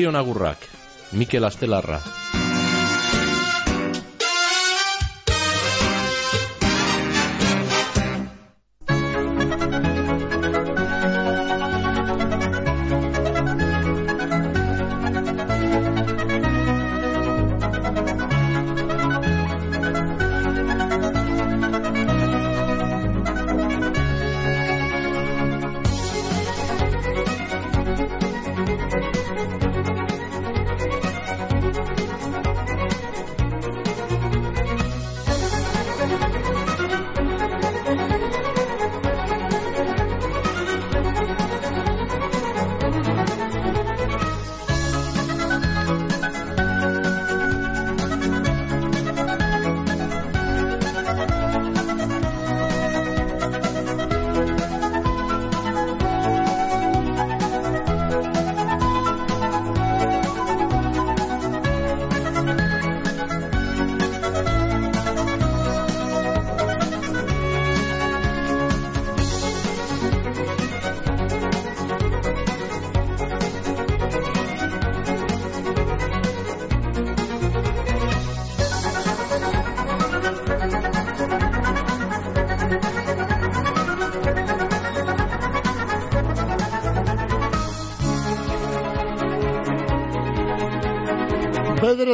Zorion agurrak, Mikel Astelarra.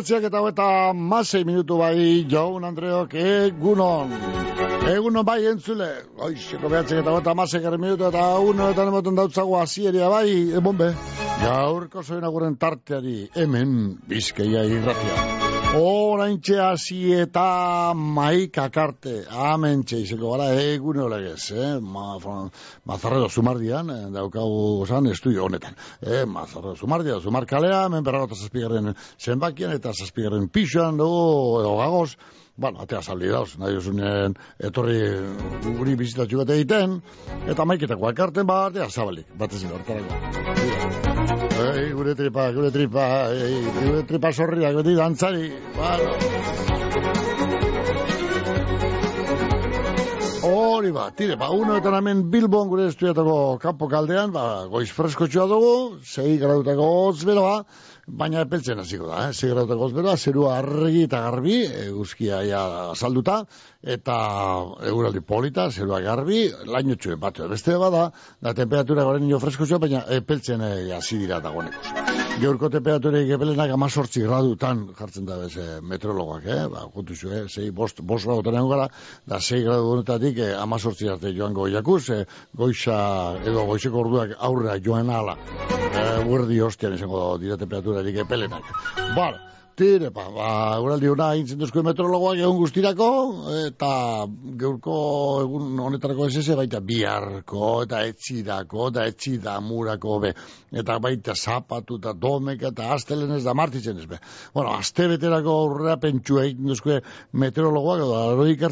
Bederatziak eta eta masei minutu bai, jaun Andreok, egunon. Egunon bai entzule. Oixeko behatziak eta eta masei garen minutu eta uno eta nemoten dautzago azieria bai, ebon be. Gaurko zoin aguren tarteari, hemen bizkeia irratia. Orain hasi eta maika karte, amen izeko gara egun olegez, eh? Ma, mazarredo zumardian, eh, daukagu zan estudio honetan. Eh? Mazarredo zumardia, zumarkalea, hemen berrarota zazpigarren zenbakian eta zazpigarren pixoan dugu, edo gagoz, bueno, atea saldi dauz, nahi usunen etorri guri bizitatxu bat egiten, eta maiketako akarten bat, atea zabalik, bat ezin hortarako. Ei, gure tripa, gure tripa, ei, gure tripa sorriak beti dantzari. Bueno. Hori ba, tire, ba, uno eta namen Bilbon gure estudiatako kampo kaldean, ba, goiz fresko txua dugu, zei grautako hotz beroa, baina epeltzen hasiko da, eh? hotz beroa, zerua argi eta garbi, eguzkia ja salduta, eta eguraldi polita, zerua garbi, laino txuen bat, beste bada, da temperatura garen nio fresko baina epeltzen hasi dira dagoeneko. Gaurko temperaturik epelenak amazortzi gradutan jartzen da beze meteorologak, eh? Ba, juntu zu, eh? Sei, bost, bost gradutan egon gara, da sei gradu honetatik eh, amazortzi arte joan goiakuz, eh, goixa, edo goixeko orduak aurrera joan ala. Eh, Guerdi hostian izango dira temperaturarik epelenak. Bara, Pa, ba, uraldi una intzen duzko meteorologoak egun guztirako, eta geurko egun honetarako ez baita biharko, eta etxidako, eta etxida murako, be, eta baita zapatu, eta domek, eta astelen ez da martitzen ez, be. Bueno, aste beterako aurrera pentsua duzko meteorologoak, edo aroik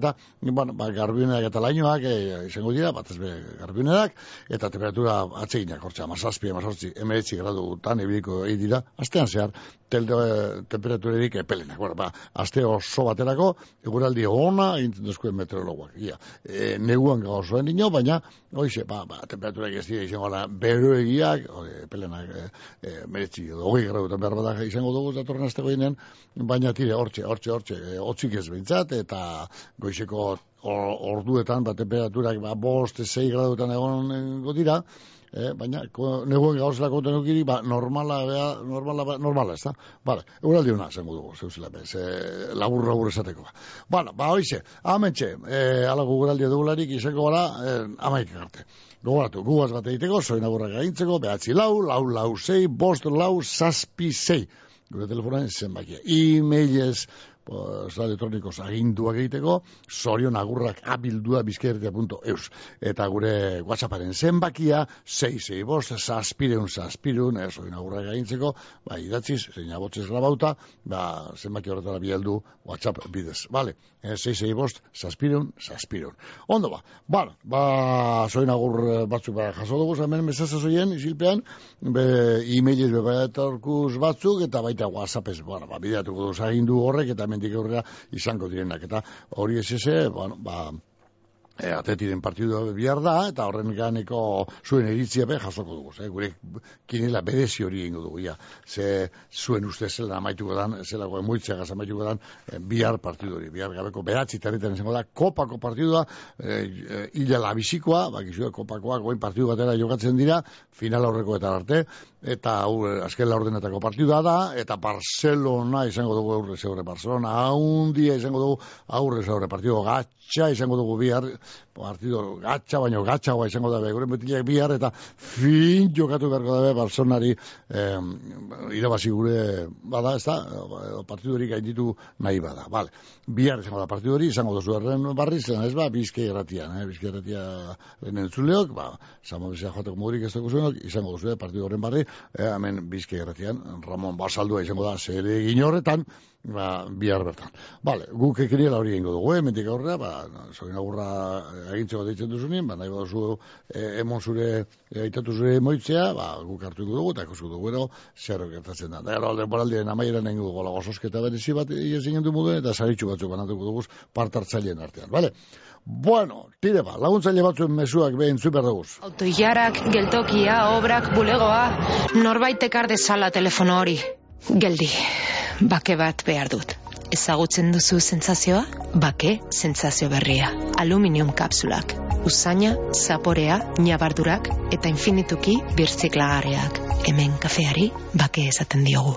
eta, bueno, ba, garbiuneak eta lainoak, e, izango dira, bat ez be, garbiuneak, eta temperatura atseginak, hortza, mazazpi, mazortzi, emeretzi gradu, tan ebiliko egin dira, astean zehar, telde, temperaturerik epelenak. Bueno, ba, aste oso baterako, eguraldi ona egintzen duzkuen meteorologuak. Ia, e, neguan gauzoen dino, baina, oize, ba, ba, temperaturak ez dira izango da, bero egiak, epelenak, e, e, meretzi, hogei grautan behar badak izango dugu, datorren azteko ginen, baina tire, hortxe, hortxe, hortxe, e, hotzik ez behintzat, eta goizeko orduetan, ba, temperaturak, ba, bost, zei gradutan egon dira, eh, baina neguen gauzela konten ukiri, ba, normala, bea, normala, ba, normala, ez da? Bale, euraldi hona, zengu dugu, zeuzela, bez, eh, labur, labur esateko. Bala, ba, hoize, amentxe, eh, ala guguraldi dugularik, izango gara, eh, amaik arte. Gogoratu, gugaz bat egiteko, soin agurra gaintzeko, behatzi lau, lau, lau, sei, bost, lau, saspi, sei. Gure telefonan zenbakia. E-mailez, pues, elektronikos aginduak egiteko, sorion agurrak abildua bizkerretia.eus. Eta gure whatsapparen zenbakia, 6 bost, saspireun, saspireun, ez, sorion agurrak egintzeko, ba, idatziz, zein abotzez grabauta, ba, zenbaki horretara bieldu whatsapp bidez. Vale, 6 bost, saspireun, saspireun. Ondo ba, bala, ba, sorion agur batzuk ba, jaso dugu, hemen mesazazoien, isilpean, be, e-mailiz bebaetarkuz batzuk, eta baita whatsappez, bara, ba, bideatuko duz agindu horrek, eta hemendik aurrera izango direnak. Eta hori ez eze, bueno, ba e, atletiren partidua bihar da, eta horren ganeko zuen eritzia be jasoko dugu. Ze, gure kinela berezi hori ingo dugu, ja. Ze zuen uste zela amaituko dan, zela goe moitzea gaz amaituko dan, e, bihar partidu hori. Bihar gabeko beratzi tarritan izango da, kopako partidua, e, e, illa labizikoa, bakizua kopakoa, goen partidu batera jokatzen dira, final horreko eta arte, eta hau azken laurdenetako partidua da, eta Barcelona izango dugu aurre zeure Barcelona, haundia izango dugu aurre zeure partidu gatsa izango dugu bihar, partido gatsa, baino gatsa hoa izango da gure betilak bihar, eta fin jokatu beharko dabe Barcelonari eh, irabazi gure, bada, ez da, partidu hori gainditu nahi bada, vale. Bihar izango da partidu hori, izango dozu erren barri, zen ez ba, bizke erratian, eh, bizke erratia entzuleok, ba, samo bizea joateko modurik ez dugu zuenok, izango dozu partidu horren barri, eh, hemen bizke erratian, Ramon Basaldua izango da, zere egin horretan, ba, bihar bertan. Bale, guk ekiriela hori egingo dugu, eh, mentik aurrera, ba, zoin agurra egintzeko deitzen duzunien, ba, nahi baduzu e, emon zure, e, aitatu zure moitzea, ba, guk hartu dugu, eta ikusko dugu, ero, zer gertatzen da. Da, ero, alde poraldien amaieran egingo dugu, lago sosketa berezi bat, iezin gendu mudu, eta zaritxu batzuk banatuko dugu, partartzaileen artean, bale? Bueno, tire ba, laguntzaile batzuen mesuak behin zuper dugu. Autoiarak, geltokia, obrak, bulegoa, norbait ekar telefono hori. Geldi, bake bat behar dut. Ezagutzen duzu sentsazioa? Bake sentsazio berria. Aluminium kapsulak. Usaina, zaporea, nabardurak eta infinituki birtziklagarriak. Hemen kafeari bake esaten diogu.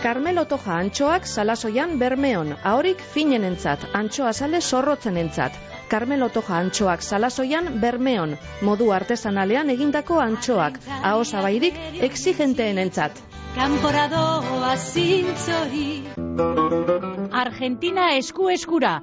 Carmelo Toja antxoak salasoian bermeon, ahorik finen entzat, antxoa sale zorrotzen entzat. Carmelo Toja antxoak salasoian bermeon, modu artesanalean egindako antxoak, aho zabairik exigenteen entzat. Kanporadoa zintzori Argentina esku eskura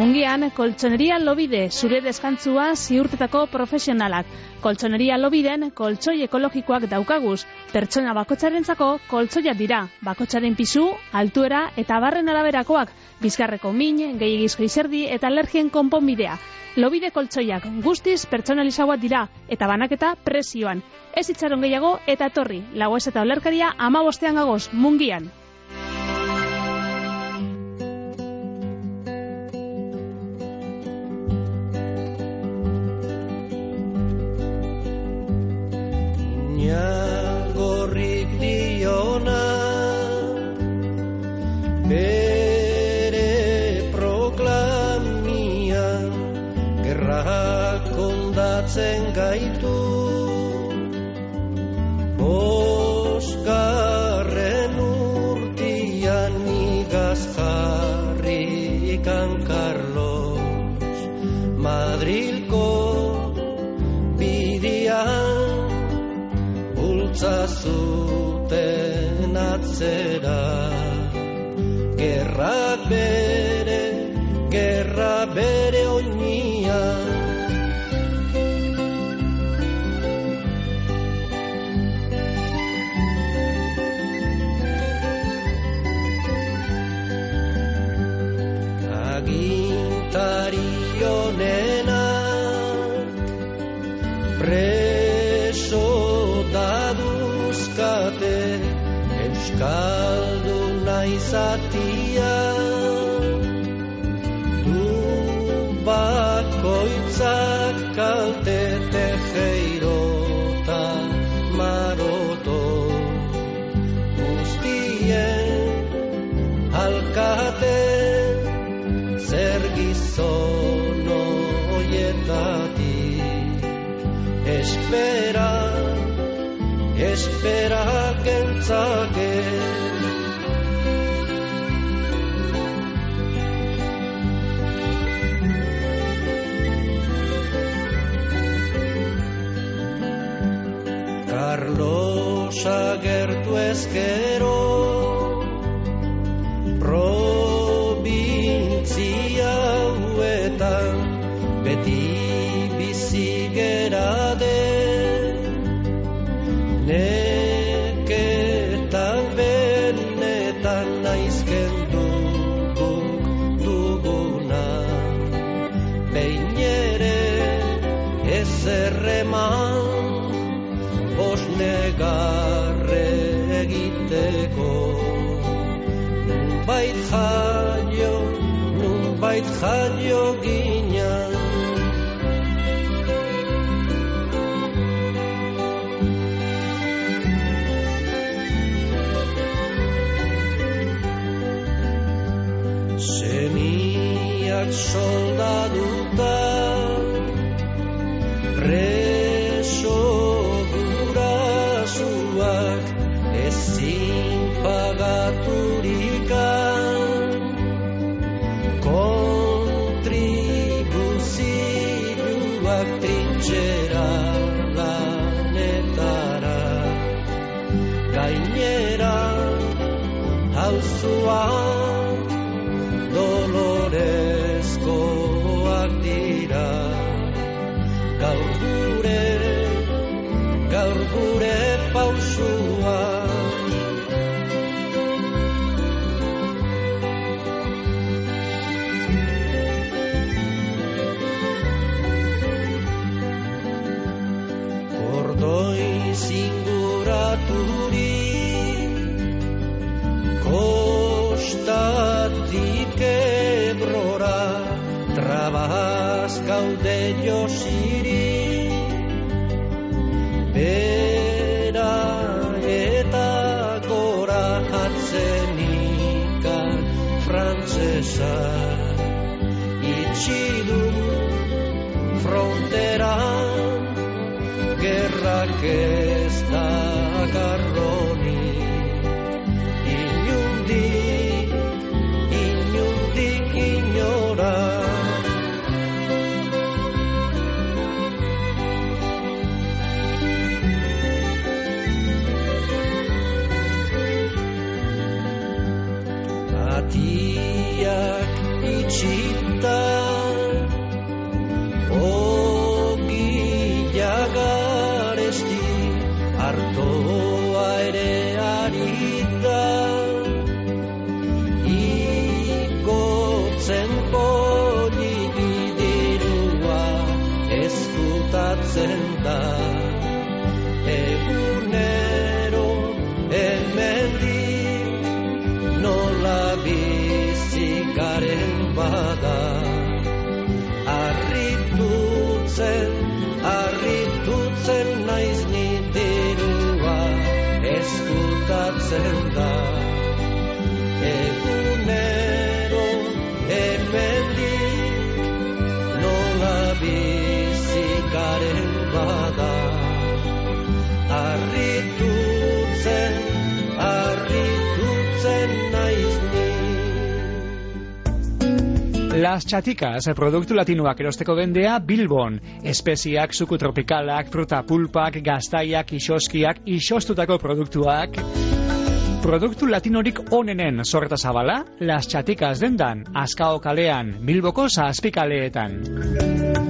Mungian, koltsoneria lobide, zure deskantzua ziurtetako profesionalak. Koltsoneria lobiden, koltsoi ekologikoak daukaguz. Pertsona bakotxarentzako koltsoia dira. Bakotxaren pisu, altuera eta barren araberakoak. Bizkarreko min, gehiagizko izerdi eta alergien konponbidea. Lobide koltsoiak guztiz pertsonalizagoa dira eta banaketa presioan. Ez itxaron gehiago eta torri. Lagoez eta olerkaria ama bostean gagoz, mungian. Baina diona Bere proklamia Gerrak ondatzen gaitu. utza zuten atzera. Gerra bere, gerra bere oinia. Agintari honenak Prezio izatia du bakoitzak kalte tejeirota maroto. Guztien alkate zer gizon oietati espera espera gentzake. Carlos agertu ezkero her. Zinguraturik Kostatik ebrora Trabaz gaude josiri Bera Itxidu Las Chaticas, produktu latinoak erosteko dendea Bilbon. Espeziak, suku tropikalak, fruta pulpak, gaztaiak, isoskiak, isostutako produktuak. Produktu latinorik onenen sorreta zabala, Las Chaticas dendan, Azkao kalean, Bilboko zazpikaleetan.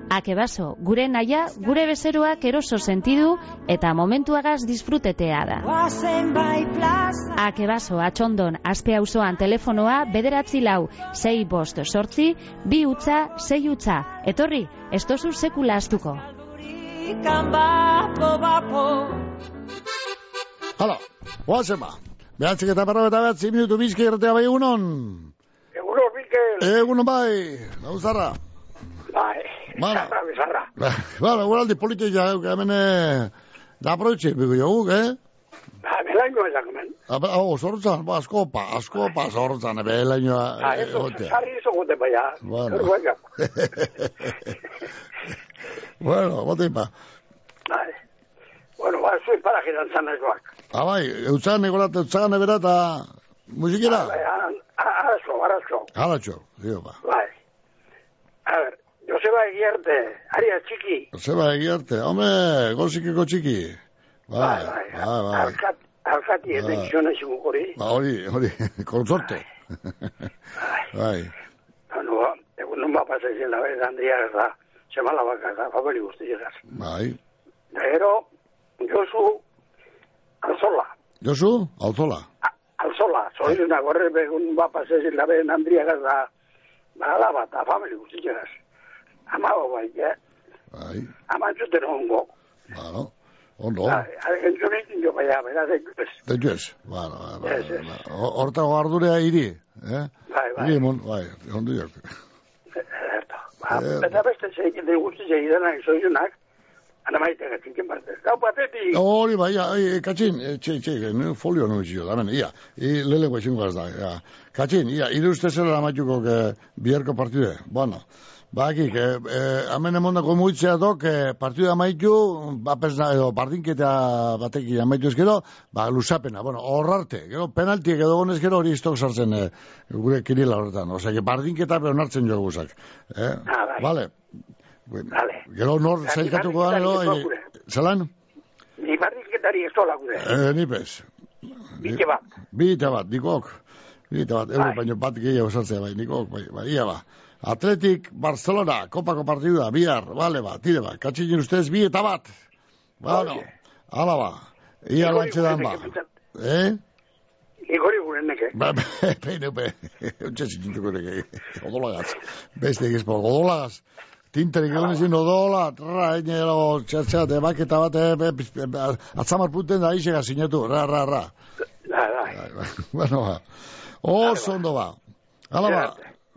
Akebaso, gure naia, gure bezeroak eroso sentidu eta momentuagaz disfrutetea da. Akebaso, atxondon, azpe auzoan telefonoa bederatzi lau, sei bost sortzi, bi utza, sei utza. Etorri, ez tozu sekula astuko. Hala, oazen ba. Behatzik eta berro eta behatzi minutu bizki erratea bai egunon. Eguno, Mikel. Egun bai, gauzarra. Bai, Bara. zarra, bizarra. Bara, guraldi politia, hemen, eh, da proitxe, bigo joguk, eh? Ba, belaino ezak hemen. Abe, hau, zortzan, ba, askopa, askopa zortzan, ebe, helainoa, Ba, ez dut, egotea. sarri izo gote baia. Bueno. Bueno, bote pa. Bai. Bueno, ba, zuen para giran zan ezoak. Ah, bai, eutzagan egorat, eutzagan ebera eta musikera? Arazo, arazo. Halatxo, dio, ba. Bai. A ver, Joseba Egiarte, aria txiki. Zeba egiarte, hombre, gozikeko txiki. Bai, bai, bai. Alkat, alkati ez Bai. dizioen ezik hori. Ba, hori, hori, konsorte. bai, Bueno, ba, egun nun ba pasa izin labe, handia ez da, semala baka da, famili guzti llegaz. bai. Gero, Josu, alzola, Josu, alzola. alzola, zoiruna gorre begun ba pasa izin labe, handia ez da, ba, alaba, eta famili guzti llegaz. Ama bai, eh? Bai, Ama zuten hongo. bueno, ondo. Bai, entzunik jo baina, bera, de ez. Detu ez, bueno, bueno, Ez, ez. bueno. hortago ardurea iri, eh? Bai, bai. Iri, mon, bai, ondo jok. Erto. Ba, Eh, eta beste zeik, de guzti zeik denak zoizunak, ana maite gatinken parte. Gau batetik, Hori, bai, katxin, eh, txe, txe, folio nu zio, da, ia, i, lele guaxingo az da, ja. Katxin, ia, iru uste zela amatuko que biharko partide, bueno, Bakik, eh, eh, hemen emondako muitzea dok, eh, partidu amaitu, bapesna, edo, pardinketa batekin amaitu ez gero, ba, lusapena, bueno, horrarte, gero, penaltiek edo gonez gero hori istok sartzen eh, gure kirila horretan, osea, que pardinketa be onartzen jo guzak. Eh? Ah, bai. Vale. Vale. Gero nor zailkatuko da, zati, eh, zelan? ni barrizketari ez tola gure. Eh, nipez. Bite bat. Bite bat, nikok. Bite bat, euro Bai. baino bat gehiago sartzea, bai, nikok, bai, bai, ia ba. Atletik, Barcelona, kopako partidua, bihar, bale ba, tire ba, katxin ustez, bi eta bat. Bueno, Oye. ala ba, ia lantxe dan ba. Eh? Igori gure neke. Ba, be, peine, be, untxe zikintuko neke, odolagaz. Beste egizpo, odolagaz. Tinterik egon ezin odola, tra, ene, ero, txatxa, debaketa bat, eh, atzamar punten da isega sinetu, ra, ra, ra. Da, da. Bai, bai. bueno, ba. Oso ondo ba. Hala ba.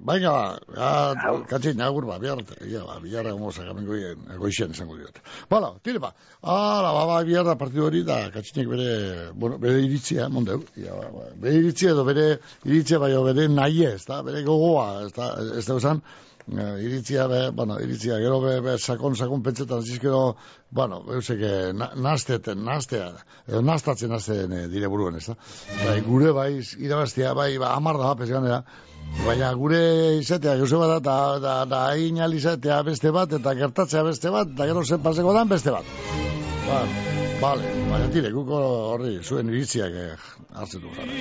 Baina ba, ja, katxin, agur ba, bihar, ja, ba, bihar egon mozak amengo goixen esango diot. Bala, tire ba, hala, ba, ba, bihar da partidu hori da, katxinek bere, bueno, bere iritzia, mondeu, ja, ba, ba, bere iritzia edo bere iritzia bai, bere nahi ez, da, bere gogoa, ez da, ez da esan, eh, iritzia, be, bueno, iritzia, gero be, be sakon, sakon pentsetan, zizkero, bueno, eusek, na, nasteten, nastea, edo nastatzen nazten eh, dire buruen, ez da? Bai, gure bai, irabaztea, bai, ba, amar da, pez ganera, baina gure izatea, Joseba da, da, da, da, hain izatea beste bat, eta gertatzea beste bat, eta gero zen paseko dan beste bat. Ba, vale, baina tire, guko horri, zuen iritziak eh, hartzen du zara.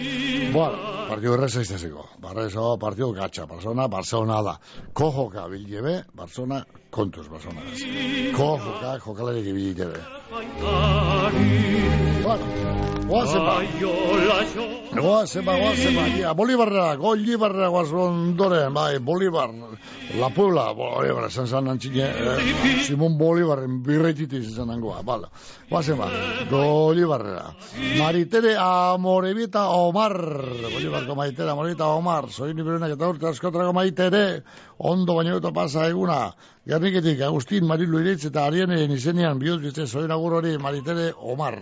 Bueno, partidu erreza iztezeko. Barrezo, partidu gatxa, Barcelona, Barcelona da. Kojoka bilgebe, Barcelona, kontuz Barcelona. Kojoka, jokalarik bilgebe. Bueno, guazen ba. Guazen ba, guazen ba. Bolibarra, Golibarra guazen ondoren, bai, Bolibar, La Puebla, Bolibar, esan zan antxine, eh, Simon Bolibarren birreititis izan nangoa, bala. Guazen ba, Golibarra. Maritere Amorebita Omar, Bolibarko Maritere Amorebita Omar, soin iberenak eta urte askotrako Maritere, ondo baino eta pasa eguna, Gerniketik, Agustin, Marilu Iritz eta Ariane izenean bihuz bizte soin agur hori Maritere Omar.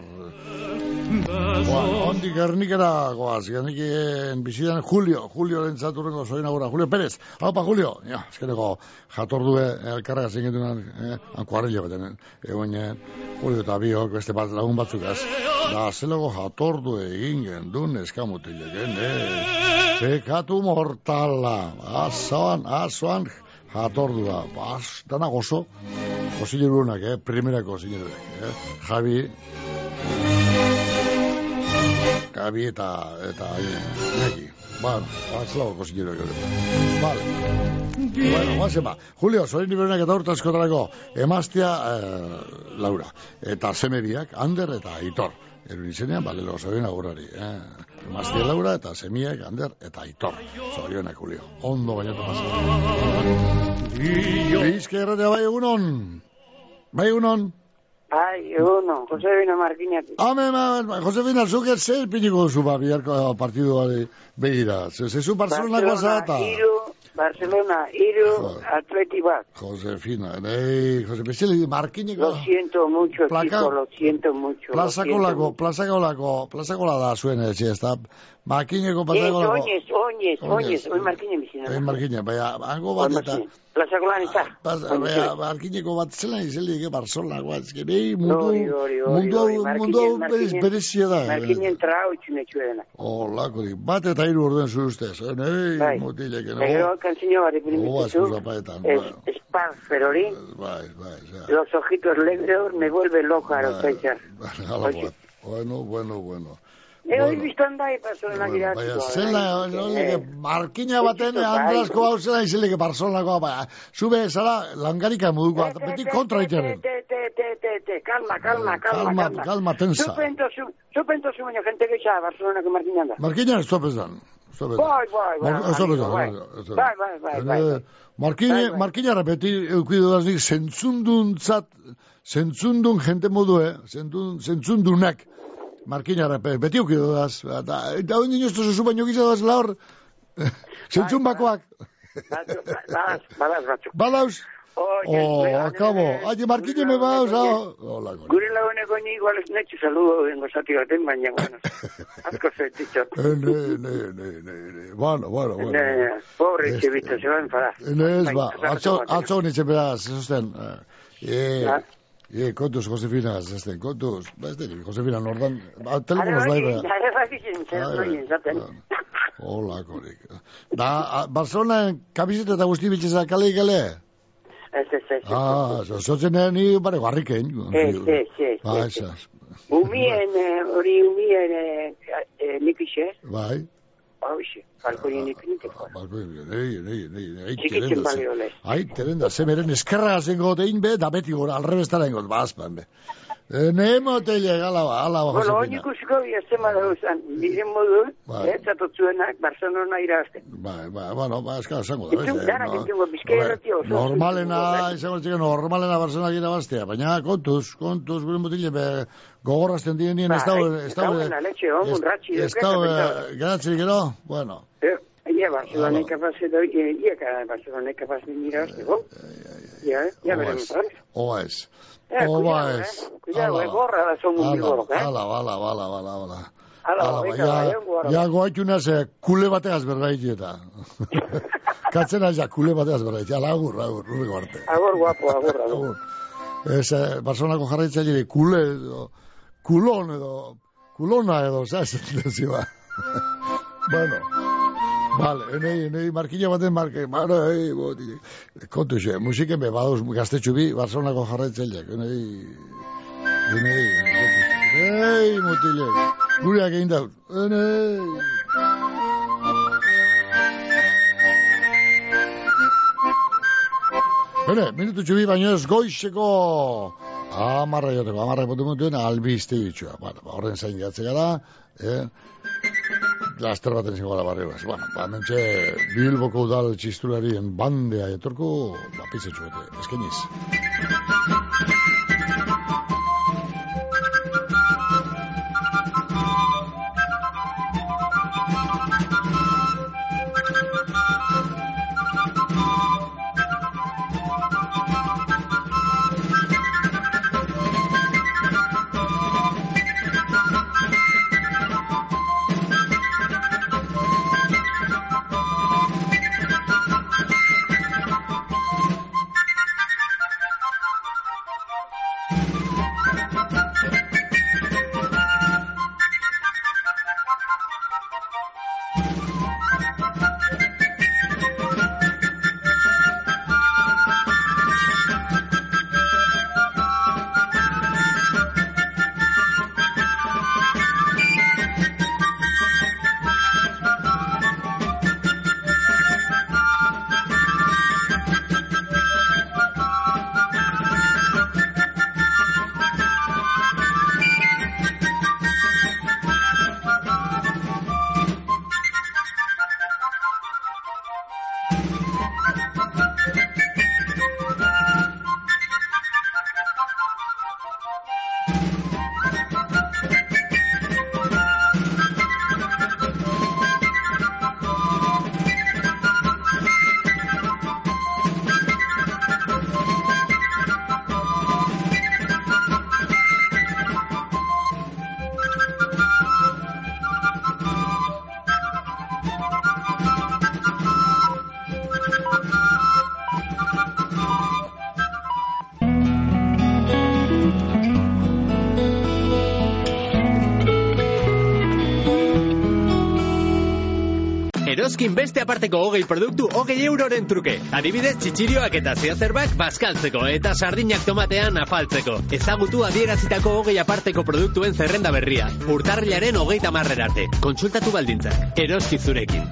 Boa, ondik Gernikera goaz, Gerniken bizidan Julio, Julio lentzaturrengo soin agura, Julio Pérez, haupa Julio, ja, eskeneko jatordue elkarra zingetunan, eh, ankuarrillo beten, egoen, eh, Julio eta biok, beste bat lagun batzukaz, da, zelego jatordu egin gendun eskamutileken, eh, sekatu mortala, azoan, azoan, jatordua, bas, dana gozo, gozillerunak, eh, primerako zinerunak, eh, Javi, Gabi eta eta neki. Bueno, azlau kosinero gero. Vale. Bueno, guazen ba. Julio, sorin niberenak eta urte askotarako emaztea eh, Laura. Eta semebiak, Ander eta Aitor. Eru izenean, bale, lo zorin agurrari. Eh? Emaztea Laura eta semiak, Ander eta Aitor. Zorionak, Julio. Ondo bainatu pasa. Bizke erratea bai egunon. Bai egunon. Bai, eguno, Josefina Markinatik. Hame, ma, Josefina, zuker zer piniko zu ba, biharko partidu bari begira. Ze, ze zu Barcelona guaza eta... Hiru, Barcelona, iru, atleti bat. Josefina, nei, Jose, bezala, markineko... Lo siento mucho, Plaka- chico, lo siento mucho. lo Plazako siento lako, mucho. plazako lako, plazako da zuen etxe, ez da, makineko Ez, lako... oinez, oinez, Oinez. oinez, oin markine bizina. Egin markine, baina, hango bat eta... Plazako lan eta. Baina, markineko bat zela izelik, Barcelonako, ez que behi mundu, mundu, hau- mundu hau Markinen- berezia da. Markinen trao itxunetxu edena. Olako dik, bat eta hiru orduen zu ustez, eh, nei, Bai. mutilek, Eta gero kanzino bat ipini Oba, bizitzu. eskuzapaetan, Es, bueno. Spar Ferorín, Bai, bai, ja. los ojitos negros me vuelve loca a los Bai, César. hala Oye. bat. Bueno, bueno, bueno. Eh, hori Bueno. biztan da, Barcelona Bueno, baina zela, nolike, markina baten, Bai. Andrasko hau zela izelik Barcelonako, baina, zube zara langarika moduko, beti kontra iteren. Te, te, te, te, te, calma, calma, calma, Calma, calma. calma, tensa. Zupento zu, baina gente gehiago Barcelonako markinan da. Markina ez. Stopezan. Bai, bai, bai, bai. Bai, bai, bai, bai, bai. Bai, bai. markina beti eukidu daznik, zentzundun zat, zentzundun jente modu, eh? Zentzun, zentzundunak. Markina beti eukidu daz. Eta, eta hori nioz tozu baino gizadaz laur. Zentzun bakoak. Badaz, batzuk. Badauz? Oye, Oh, akabo. Aie, markine me bauz. Hola, Gure laguneko ni igual ez netxu saludo dengo zati baten, baina, bueno, asko zetitzot. Eh, ne, ne, ne, ne, ne. Bueno, bueno, bueno. Ne, pobre Este- Chevito, se va enfadar. Inez, ba, Bai, atzo, bai, atzo nitxe beraz, ez usten. E, Ja. e, kontuz, Josefina, ez usten, kontuz. Ba, ez dira, Josefina, nordan, ba, telefonoz laibe. bai, bai, Bai, zaten. Hola, korik. Da, Barcelona, kabizeta eta guzti bitxeza kale gale? Ez, ez, ez. Ah, so, sotzen ni bare garrikein. Ez, ez, ez, Ba, ez, ez. Umien, eh, hori umien, eh, eh, nipixe, Bai. hauxe, balkonien ipiniteko. Balko, nei, nei, nei, nei, Txikitzen balio lez. Ai, terenda, zemeren eskerra zengo tein be, da beti gora, alrebestara ingot, bazpan be. E, Nemo teile, ala ba, ala ba, Bueno, hori Josefina. ikusiko bi dauzan, diren modu, Bai. eh, zatotzuenak, Barcelona irazten. Bai, bai, bueno, ba, eska, esango da. Entzun, beste, dara, no? entzungo, Bizkaia oso Normalena, izango txeke, normalena Barcelona gira bastea, baina kontuz, kontuz, gure mutile, be, gogorrazten diren dien, ez Bai, dago, ez ez dago, dagoena leche, ongun ratxi, ez ez dago, gata, geratzerik gero, bueno, Eh, Ia, Barcelona es capaz de hoy, eh, ia, que Barcelona es capaz de mirazte, go. Ya, eh, ya Oba veremos, ez, ¿sabes? oba ez, Eh, oba cuidado, ez, eh, cuidado, eh, gorra da son bilboro, eh. ala, ala, ala, ala, ala, Ala, Ala, ja, bai, ja goaitunaz, eh, kule bateaz berbaiti eta. Katzena ja, kule bateaz berbaiti, ala, agur, agur, urriko arte. Agor guapo, agor. Agur. Ez, eh, Barcelonako jarraitzaile kule edo, kulon edo, kulona edo, zaz, bueno, vale, enei, enei, markina baten marke, mara, ei, boti, kontu xe, musiken be, badauz gaztetxu bi, Barcelonako jarraitzaileak, enei, enei, enei, mutilek, gureak egin daut, enei. Bene, minutu txubi baino ez goizeko amarra joteko, amarra mutuen albizte bitxua. Bueno, ba, horren zain gatze gara, eh? Laster baten zingo gara barri. Bueno, ba, mentxe Bilboko udal txistularien bandea etorko, ba, pizzetxu bete, eskeniz. Aparteko hogei produktu hogei euroren truke. Adibidez, txitsirioak eta zehazerbak bazkaltzeko eta sardinak tomatean afaltzeko. Ezagutu adierazitako hogei aparteko produktuen zerrenda berria. Urtarrilaren hogeita marrer arte. Kontsultatu baldintzak. Eroski zurekin.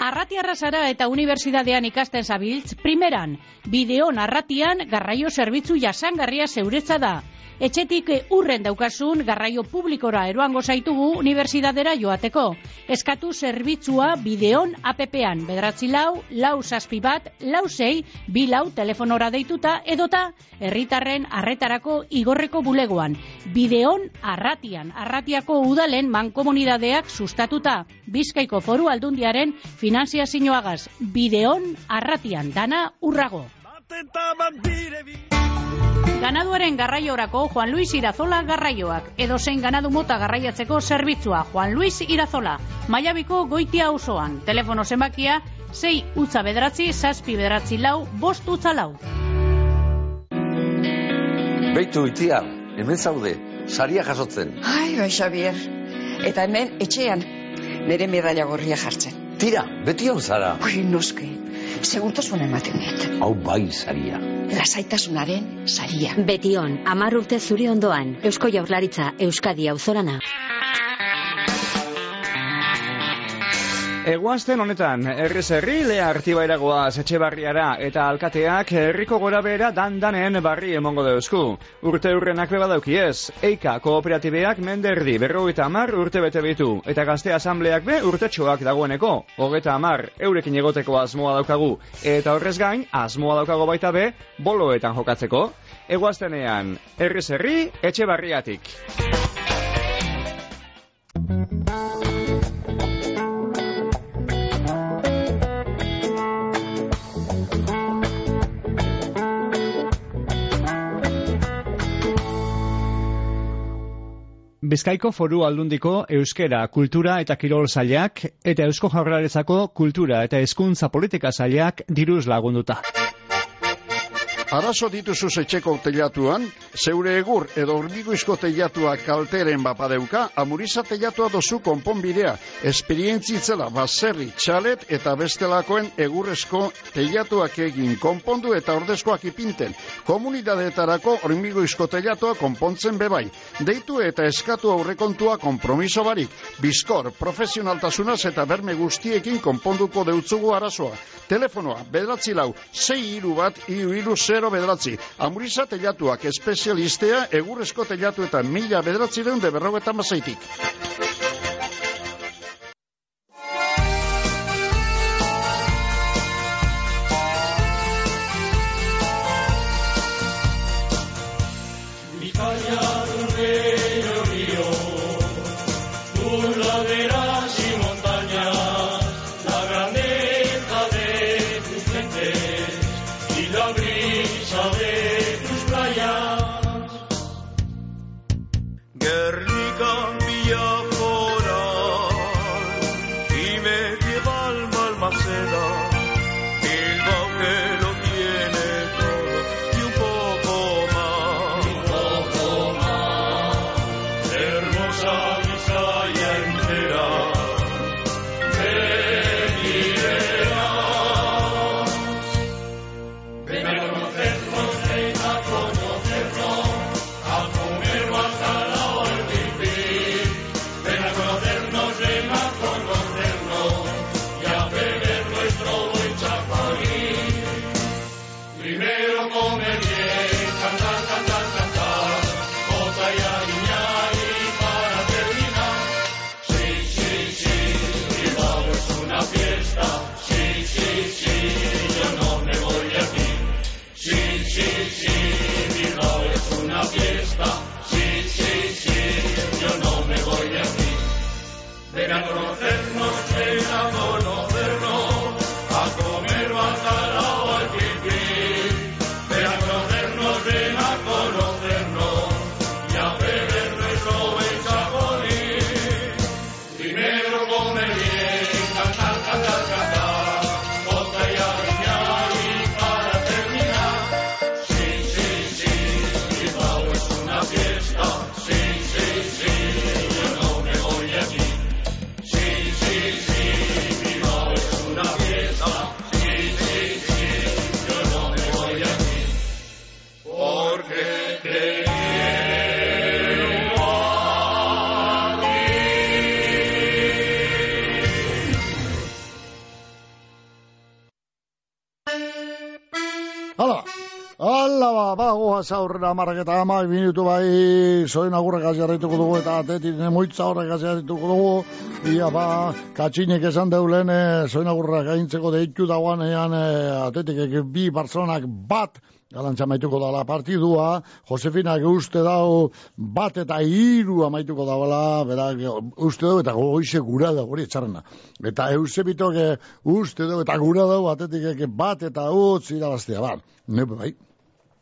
Arratiarra zara eta unibertsitatean ikasten zabiltz, primeran, bideon arratian garraio zerbitzu jasangarria zeuretza da. Etxetik urren daukasun garraio publikora eroango zaitugu unibertsitatera joateko. Eskatu zerbitzua bideon APP-an, bedratzi lau, lau zazpi bat, lau zei, bi lau telefonora deituta edota herritarren arretarako igorreko bulegoan. Bideon arratian, arratiako udalen mankomunidadeak sustatuta. Bizkaiko foru aldundiaren finanziazioagaz. Bideon arratian, dana urrago. Ganaduaren garraiorako Juan Luis Irazola garraioak. Edo zein ganadu mota garraiatzeko zerbitzua Juan Luis Irazola. Maiabiko goitia osoan. Telefono zenbakia 6 utza bederatzi, zazpi bederatzi lau, bost utza lau. Beitu itia, hemen zaude, saria jasotzen. Ai, bai, Xavier. Eta hemen etxean, nire medalla gorria jartzen. Tira, beti hau zara. Ui, noski, segurtasun ematen dit. Hau bai saria. Lasaitasunaren saria. Betion, amar urte zuri ondoan, Eusko Jaurlaritza, Euskadi auzorana. Eguazten honetan, herriz herri, lea artibairagoa zetxe barriara eta alkateak herriko gora bera dan-danen barri emongo deuzku. Urte urrenak beba daukiez, eika kooperatibeak menderdi berrogeita amar urte bete bitu, eta gazte asambleak be urtetxoak dagoeneko, hogeta amar eurekin egoteko asmoa daukagu, eta horrez gain, asmoa daukago baita be, boloetan jokatzeko. Eguaztenean, herriz herri, etxe barriatik. Bizkaiko foru aldundiko euskera, kultura eta kirol zailak eta eusko jaurlaritzako kultura eta hezkuntza politika zailak diruz lagunduta. Arazo dituzu etxeko teilatuan, zeure egur edo hormiguizko teilatuak kalteren bapadeuka, amuriza teilatua dozu konponbidea, esperientzitzela baserri, txalet eta bestelakoen egurrezko teilatuak egin konpondu eta ordezkoak ipinten. Komunidadeetarako hormiguizko teilatua konpontzen bebai. Deitu eta eskatu aurrekontua kompromiso barik. Bizkor, profesionaltasunaz eta berme guztiekin konponduko deutzugu arazoa. Telefonoa, bedratzi lau, zei iru bat, iru iru zero bederatzi. Amuriza telatuak espezialistea egurrezko telatu eta mila bederatzi deun de berrogetan mazaitik. Aurrera amarrak eta ama, minutu bai, zoin agurrak jarraituko dugu eta atetik nemoitza horrek jarraituko dugu. Ia ba, katxinek esan deulen, e, zoin agurrak gaintzeko deitu dagoan ean e, atetik bi bartzonak bat galantza maituko dala partidua, Josefinak uste dau bat eta hiru amaituko daula, berak uste dau eta goize gura da hori etxarrena. Eta Eusebitok eh, uste dau eta gura dau atetik bat eta utz irabaztea, ba, ne bai.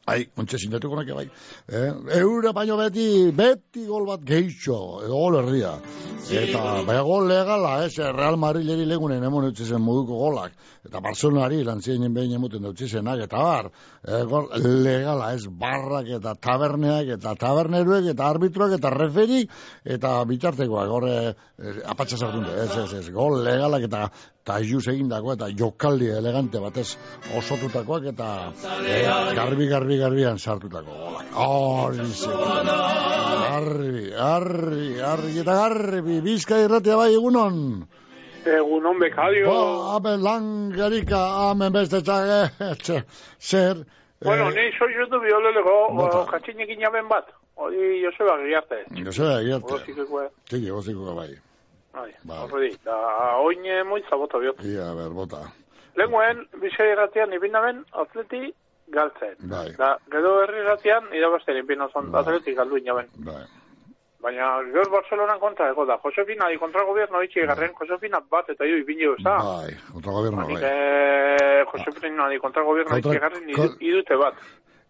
Bai, ontsa sinatuko nake bai. Eh, eura baino beti, beti gol bat gehitxo, edo gol herria. Eta, bai, gol legala, ez, Real Madrideri legunen emon zen moduko golak. Eta Barcelonari lantzien behin emuten dautzi zenak, eta bar, gol legala, ez, barrak eta taberneak, eta taberneruek, eta arbitroak, eta referik, eta bitartekoak, horre, eh, apatxa sartunde, ez, ez, ez, gol legalak, eta eta juz egindako, eta jokaldi elegante batez osotutakoak, eta eh, garbi, garbi, garbian sartutako golak. Hori. Garbi, garbi, garbi, eta garbi, bizka irratia bai egunon. Egunon bekadio. Ba, amen langarika, amen beste txage, zer. Bueno, eh, ni soy yo tu biolólogo, Bota. o katxinekin jaben bat. Hori Joseba Giriarte. Joseba Giriarte. Gozikeko, Tiki, goziko bai. bai, Bai. horri. Da, oin eh, moitza bota biot. Ia, ber, bota. Lenguen, bizai erratian ibinaben atleti galtzen. Bai. Da, gero herri erratian, irabazten ibina zon atleti galdu inaben. Bai. Baina, gaur Barcelona kontra ego da. Josefina di gobierno itxe garren, Josefina bat eta hiru ibinio ez da. Bai, kontra gobierno, Nik, bai. eh, Josefina di kontra gobierno Kontra- itxe garren, kon- idute bat.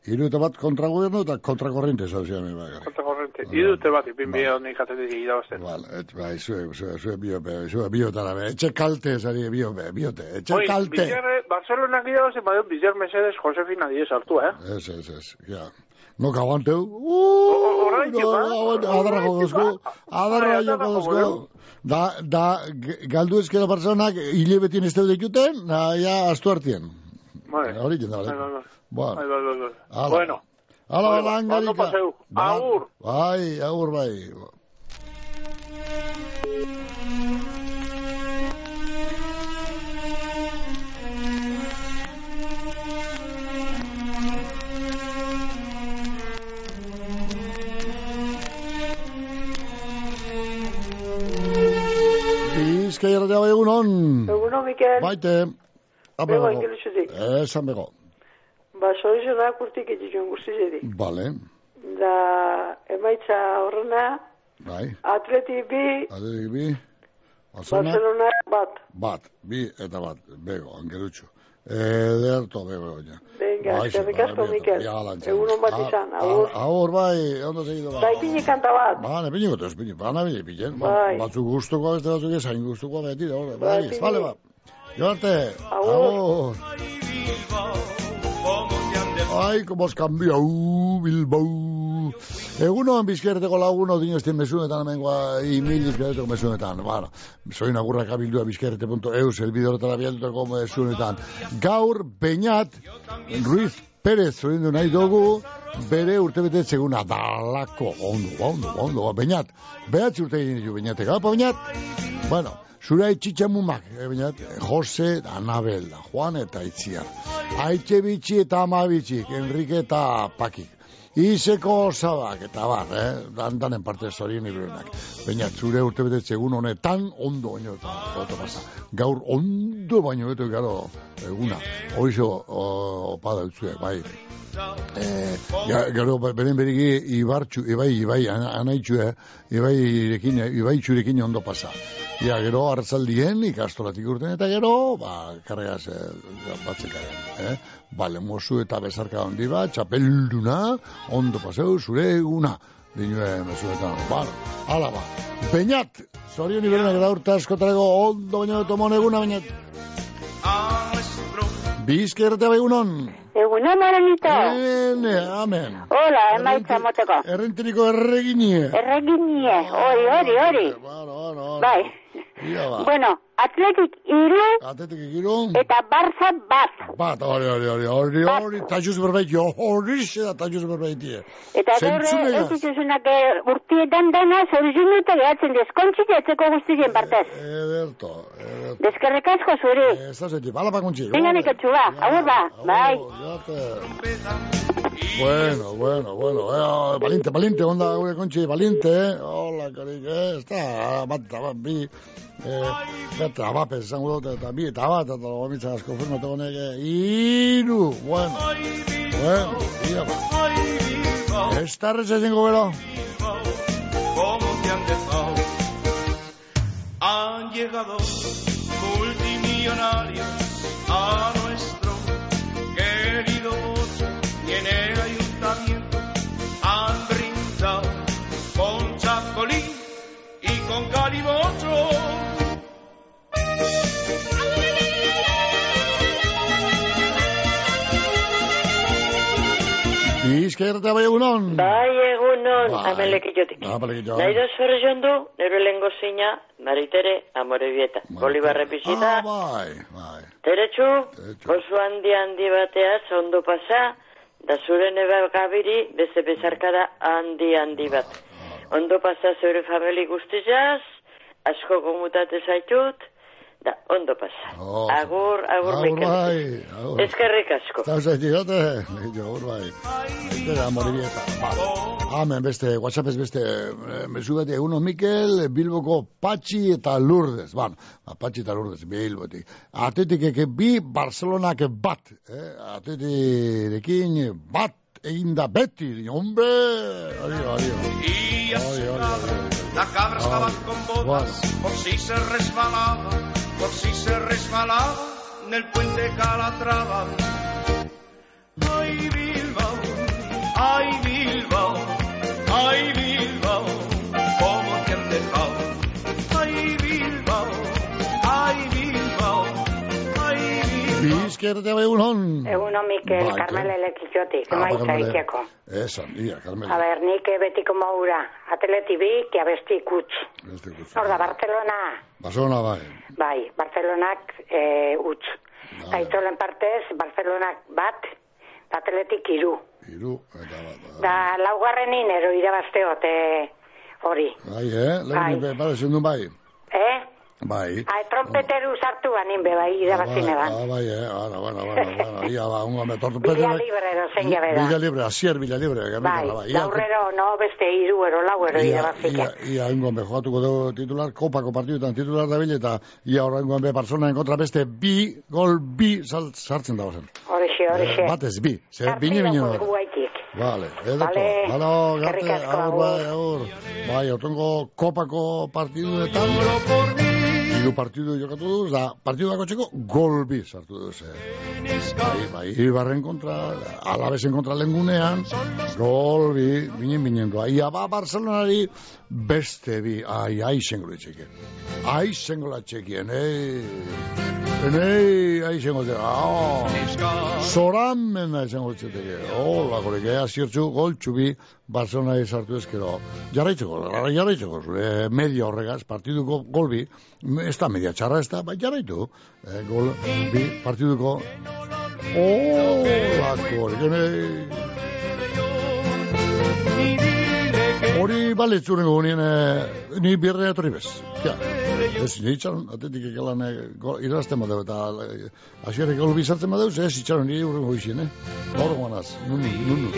Hiru eta bat kontra gobierno eta kontra korrente zauzian, bai. Kontra korrente. Idute bat, ipin bi honik atetik irabazten. Bal, et, bai, zue, zue, zue biope, zue biotara, be. Etxe kalte, zari biope, biote, etxe Oi, kalte. Bizarre, Barcelona irabazen badu, Bizar Mercedes Josefina die sartu, eh? Ez, ez, ez, ja. No que aguanteu. Orain, No, aguante, adarra jogozko, adarra jogozko. Da, da, galdu ezkera personak hile betien ez dut dituten, da, ja, astu hartien. Hori jenda, bale. bai, bai. Ba. Bai. Bueno. Bueno, langarika. ondo paseu. Agur. Bai, agur, bai. Bizkai erratea bai egunon. Egunon, Mikel. Baite. Apa, Bego, bego. ingelusuzik. Esan bego. Ba, sorizonak urtik egituen guztizeri. Bale. Da, emaitza horrena, Bai. atleti bi, Adetik bi. Barcelona. Barcelona bat. Bat. Bi eta bat. Bego, angerutxo. Ederto, bego, ja. Venga, eskerrik asko, Mikel. Egunon bat izan, agur. Agur, bai, ondo segido. Da, ipini kanta bat. Ba, ne pini gote, espini, ba, ne pini, pini, Bai. Batzuk gustuko, beste batzuk ez, hain gustuko, beti, da, hori, Bai, pini. vale, ba. Joarte. Agur. Ai, como has cambiado, Bilbao. Egunon bizkerteko laguno dinoztien mesunetan, hemengoa, imil bizkerteko mesunetan. Bueno, soy una gurra kabildua bizkerte.eus, el bideo horretara bialtutako mesunetan. Gaur, Peñat, Ruiz Pérez, zorindu nahi dugu, bere urtebete seguna dalako, ondo, ondo, ondo, Peñat, behatzi urte egin ditu Peñatek, apa Peñat? Bueno, zure itxitxamumak, eh, Peñat, Jose, Anabel, Juan eta Itziar. Aitxe bitxi eta ama bitxik, Enrique eta Pakik. Izeko zabak, eta bar, eh? Dan, danen parte zorien irurenak. Baina, zure urte betetze egun honetan, ondo baino, eta oto pasa. Gaur, ondo baino, beto, gero, eguna. Hoizo, opa dautzue, bai. Eh, ja, gero, be- beren beriki, ibartxu, ibai, ibai, ana- anaitxu, eh? Ibai, irekin, ibai txurekin ondo pasa. Ja, gero, hartzaldien, ikastolatik urten, eta gero, ba, karregaz, eh, batzekaren, eh? Bale, mozu eta bezarka handi bat, txapelduna, ondo paseu, zure eguna. Dinue, mesuetan, bueno, ala ba. Beñat, zorion iberenak da urte askotarego, ondo baina tomon eguna, Beñat. Bizke errate bai egunon. Arenito. Ene, amen. Hola, emaitza moteko. Errenteriko erreginie. Erreginie, hori, hori, hori. Bai. Ia ba. Bueno, atletik iru Atetik egiru. eta barza bat. Bat, hori, hori, hori, hori, hori, tajuz berbait, hori da tajuz berbaitie. Eta gaur ez dituzunak eh, urtietan dana zorizunu eta gehatzen dezkontzik etzeko guztien partez. Ederto, ederto. Deskerrek asko zuri. Ez da zeti, bala pakuntzi. Venga, neketxu ba, agur ba, bai. Bueno, bueno, bueno, eh, balinte, balinte, onda gure kontxi, balinte, eh? Hola, karik, eh? Ez da, bat, bat, bi, eh, bat, abapez, esango dut, eta bi, eta bat, eta gomitzen asko firmatu honek, iru, bueno, bueno, ia, ba. Ez tarrez ezingo gero. ¿Cómo te han dejado? Han llegado multimillonarios a nuestro querido voto y en el ayuntamiento han brindado con chacolí y con calimocho. Bizkerta bai egunon. Bai, egunon, Bai. amelekillotik. Ah, palekillo. Nahi da zure jondu, nero lehengo zina, maritere, amore bieta. Bolibarre pizita, Ah, bai, bai. teretsu, oso handi handi bateaz, ondo pasa, da zure neba gabiri, beste bezarkada handi handi bat. Ondo pasa zure famili guztizaz, asko gomutate zaitut, da, ondo pasa. Oh. Agur, agur, Agur, Mikel. bai, agur. Eskerrik asko. Eta zaitigote, jo, hor bai. Este da moribieta. Vale. Hemen beste, WhatsApp ez beste, eh, mezu bat eguno Mikel, Bilboko Patxi eta Lourdes. Bueno, ba, Patxi eta Lourdes, Bilbotik. Atletik eke bi, Barcelonak bat. Eh? Atletirekin bat eginda beti. Hombre, adio, adio. Y a su lado, la cabra estaba con botas, por si se resbalaba, por si se resbalaba, en el puente Calatrava. Ay, Bilbao, ay, Bilbao, ay, Bilbao. Bizkerte bai egunon. Eguno, Mikel, Bai, Carmel Elekiziotik, Ah, maitza ikiako. Esan, ia, Carmela. A ber, nik betiko maura, atleti bi, ki abesti kutz. Este guzti. Hor da, Barcelona, Barcelona bai. bai, Barcelonak e, utz. Gaitzolen partez, Barcelonak bat, atletik iru. Hiru, eta bat. Da, laugarren inero irabazteot, e, hori. Bai, eh? Bai. Lehen, bai, zendun bai. Eh? Bai. Ai, trompeteru sartu banin be, bai, irabazine Bai, ban. ah, bai, eh? Ara, bueno, bueno, bueno. Ia, ba, unga me tortu Villa Libre, dozen jabe da. Villa Libre, asier Villa Libre. que Bai, gaurrero, no, beste iruero, lauero Ia, irabazike. ia, ia, ingoan be, jogatuko dugu titular, kopako partidutan titular da bile, eta ia horra ingoan be, Barcelona kontra beste bi, gol bi, sartzen dago zen. Horixe, horixe. Eh, batez bi, ze, bine bine da. Vale, edo Vale. Halo, garte, agur, bai, agur. Bai, otongo kopako partiduetan, hiru partidu jokatu duz, da, partidu dako txeko, gol bi sartu duz. Eh. Bai, bai, Ibarren kontra, alabesen kontra lengunean, gol bi, binen binen doa. Ia ba, Barcelonari beste bi, ai, ai, zengolo txekien. Ai, zengolo txekien, ei. Nei, ai, zengolo txekien. Oh. Zoramen nahi zengo txeteke. Hola, gorek, ea zirtzu, gol txubi, Barcelona sartu ezkero. Jarraitzeko, jarraitzeko, zure media horregaz, partiduko gol bi, ez da media txarra ez da, bai jarraitu. Eh, gol bi, partiduko. Hola, gorek, Hori baletzuren gonien, eh, ni birre etorri bez. Ja, ez, itxaron, atetik ekelan, irazten badeu, eta asierrek gol bizartzen badeu, ez itxaron, ni urren goizien, eh? Gaur guanaz, nunu, nunu.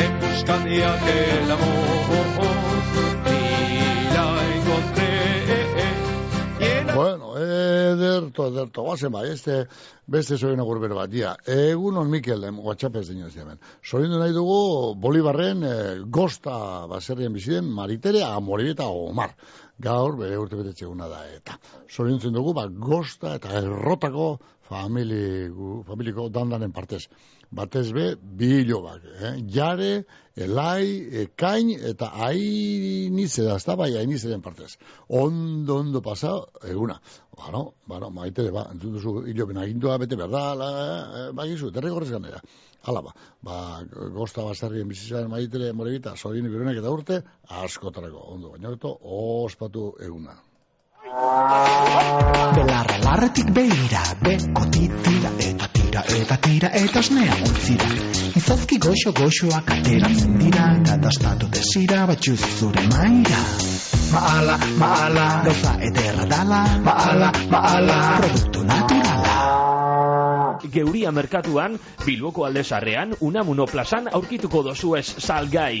en busca de aquel amor y la encontré Bueno, ederto, ederto, guazen bai, este, beste zoien agurbero bat, dia, egunon Mikel, em, WhatsApp ez dino ez hemen. Zorindu nahi dugu, Bolibarren, eh, gosta baserrien biziden, Maritere, Amoribia eta Omar. Gaur, bere urte betetxe da, eta zorintzen dugu, ba, gosta eta errotako famili, familiko dandanen partez. Batez be, bi hilobak, eh? Jare, elai, ekain, eta ainize da, ez da, bai, ainizeren partez. Ondo, ondo pasa, eguna. Bueno, bueno, maitere, ba, entzun duzu hilopen agindua bete berda, eh, bai izu, derrigorrez ganera. Hala ba, ba, gosta basarrien bizitzaren maitere morebita, sorin bironek eta urte, askotarako, ondo, baina horreto, ospatu eguna. Belarra larretik beira, beko titira eta tira eta tira eta osnean utzira. Izozki goxo goxoak ateratzen dira, kadastatu desira batxuz zure maira. Maala, maala, gauza ederra dala, maala, maala, produktu naturala. Geuria merkatuan, Bilboko aldezarrean, Unamuno plazan aurkituko dozu ez salgai.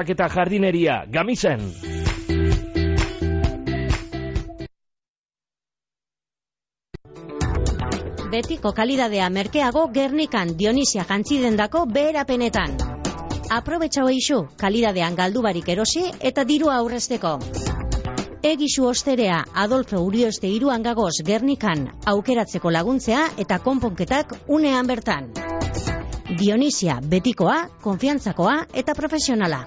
trabiesak eta jardineria, gamizen. Betiko kalidadea merkeago Gernikan Dionisia jantzidendako beherapenetan. Aprobetxau eixu, kalidadean galdubarik erosi eta dirua aurrezteko. Egisu osterea Adolfo Urioste iruan gagoz Gernikan aukeratzeko laguntzea eta konponketak unean bertan. Dionisia betikoa, konfiantzakoa eta profesionala.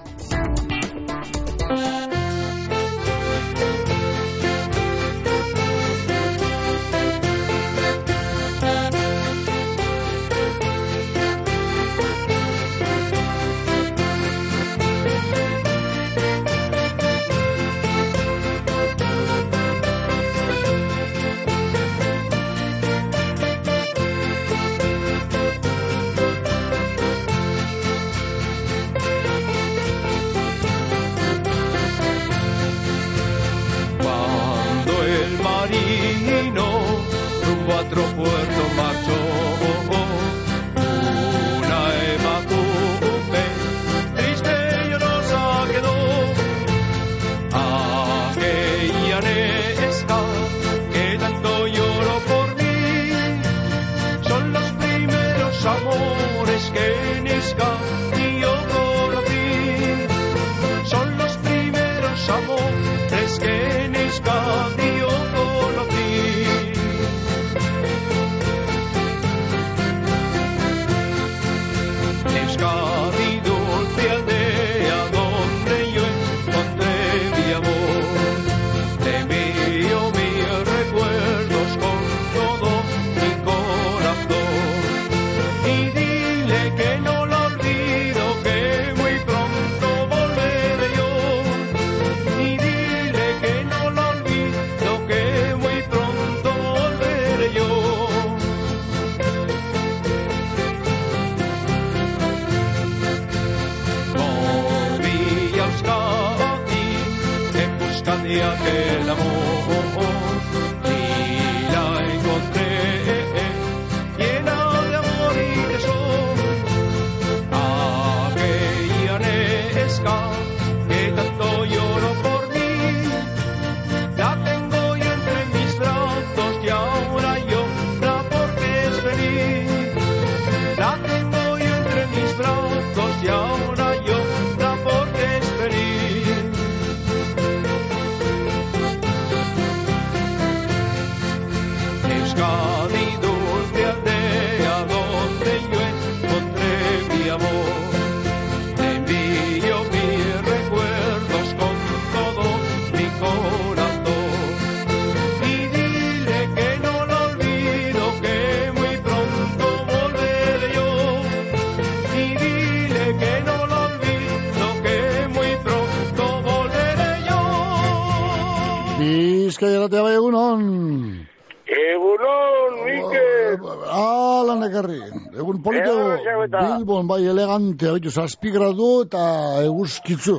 Bai elegante, haitu zazpi gradu eta eguzkitzu.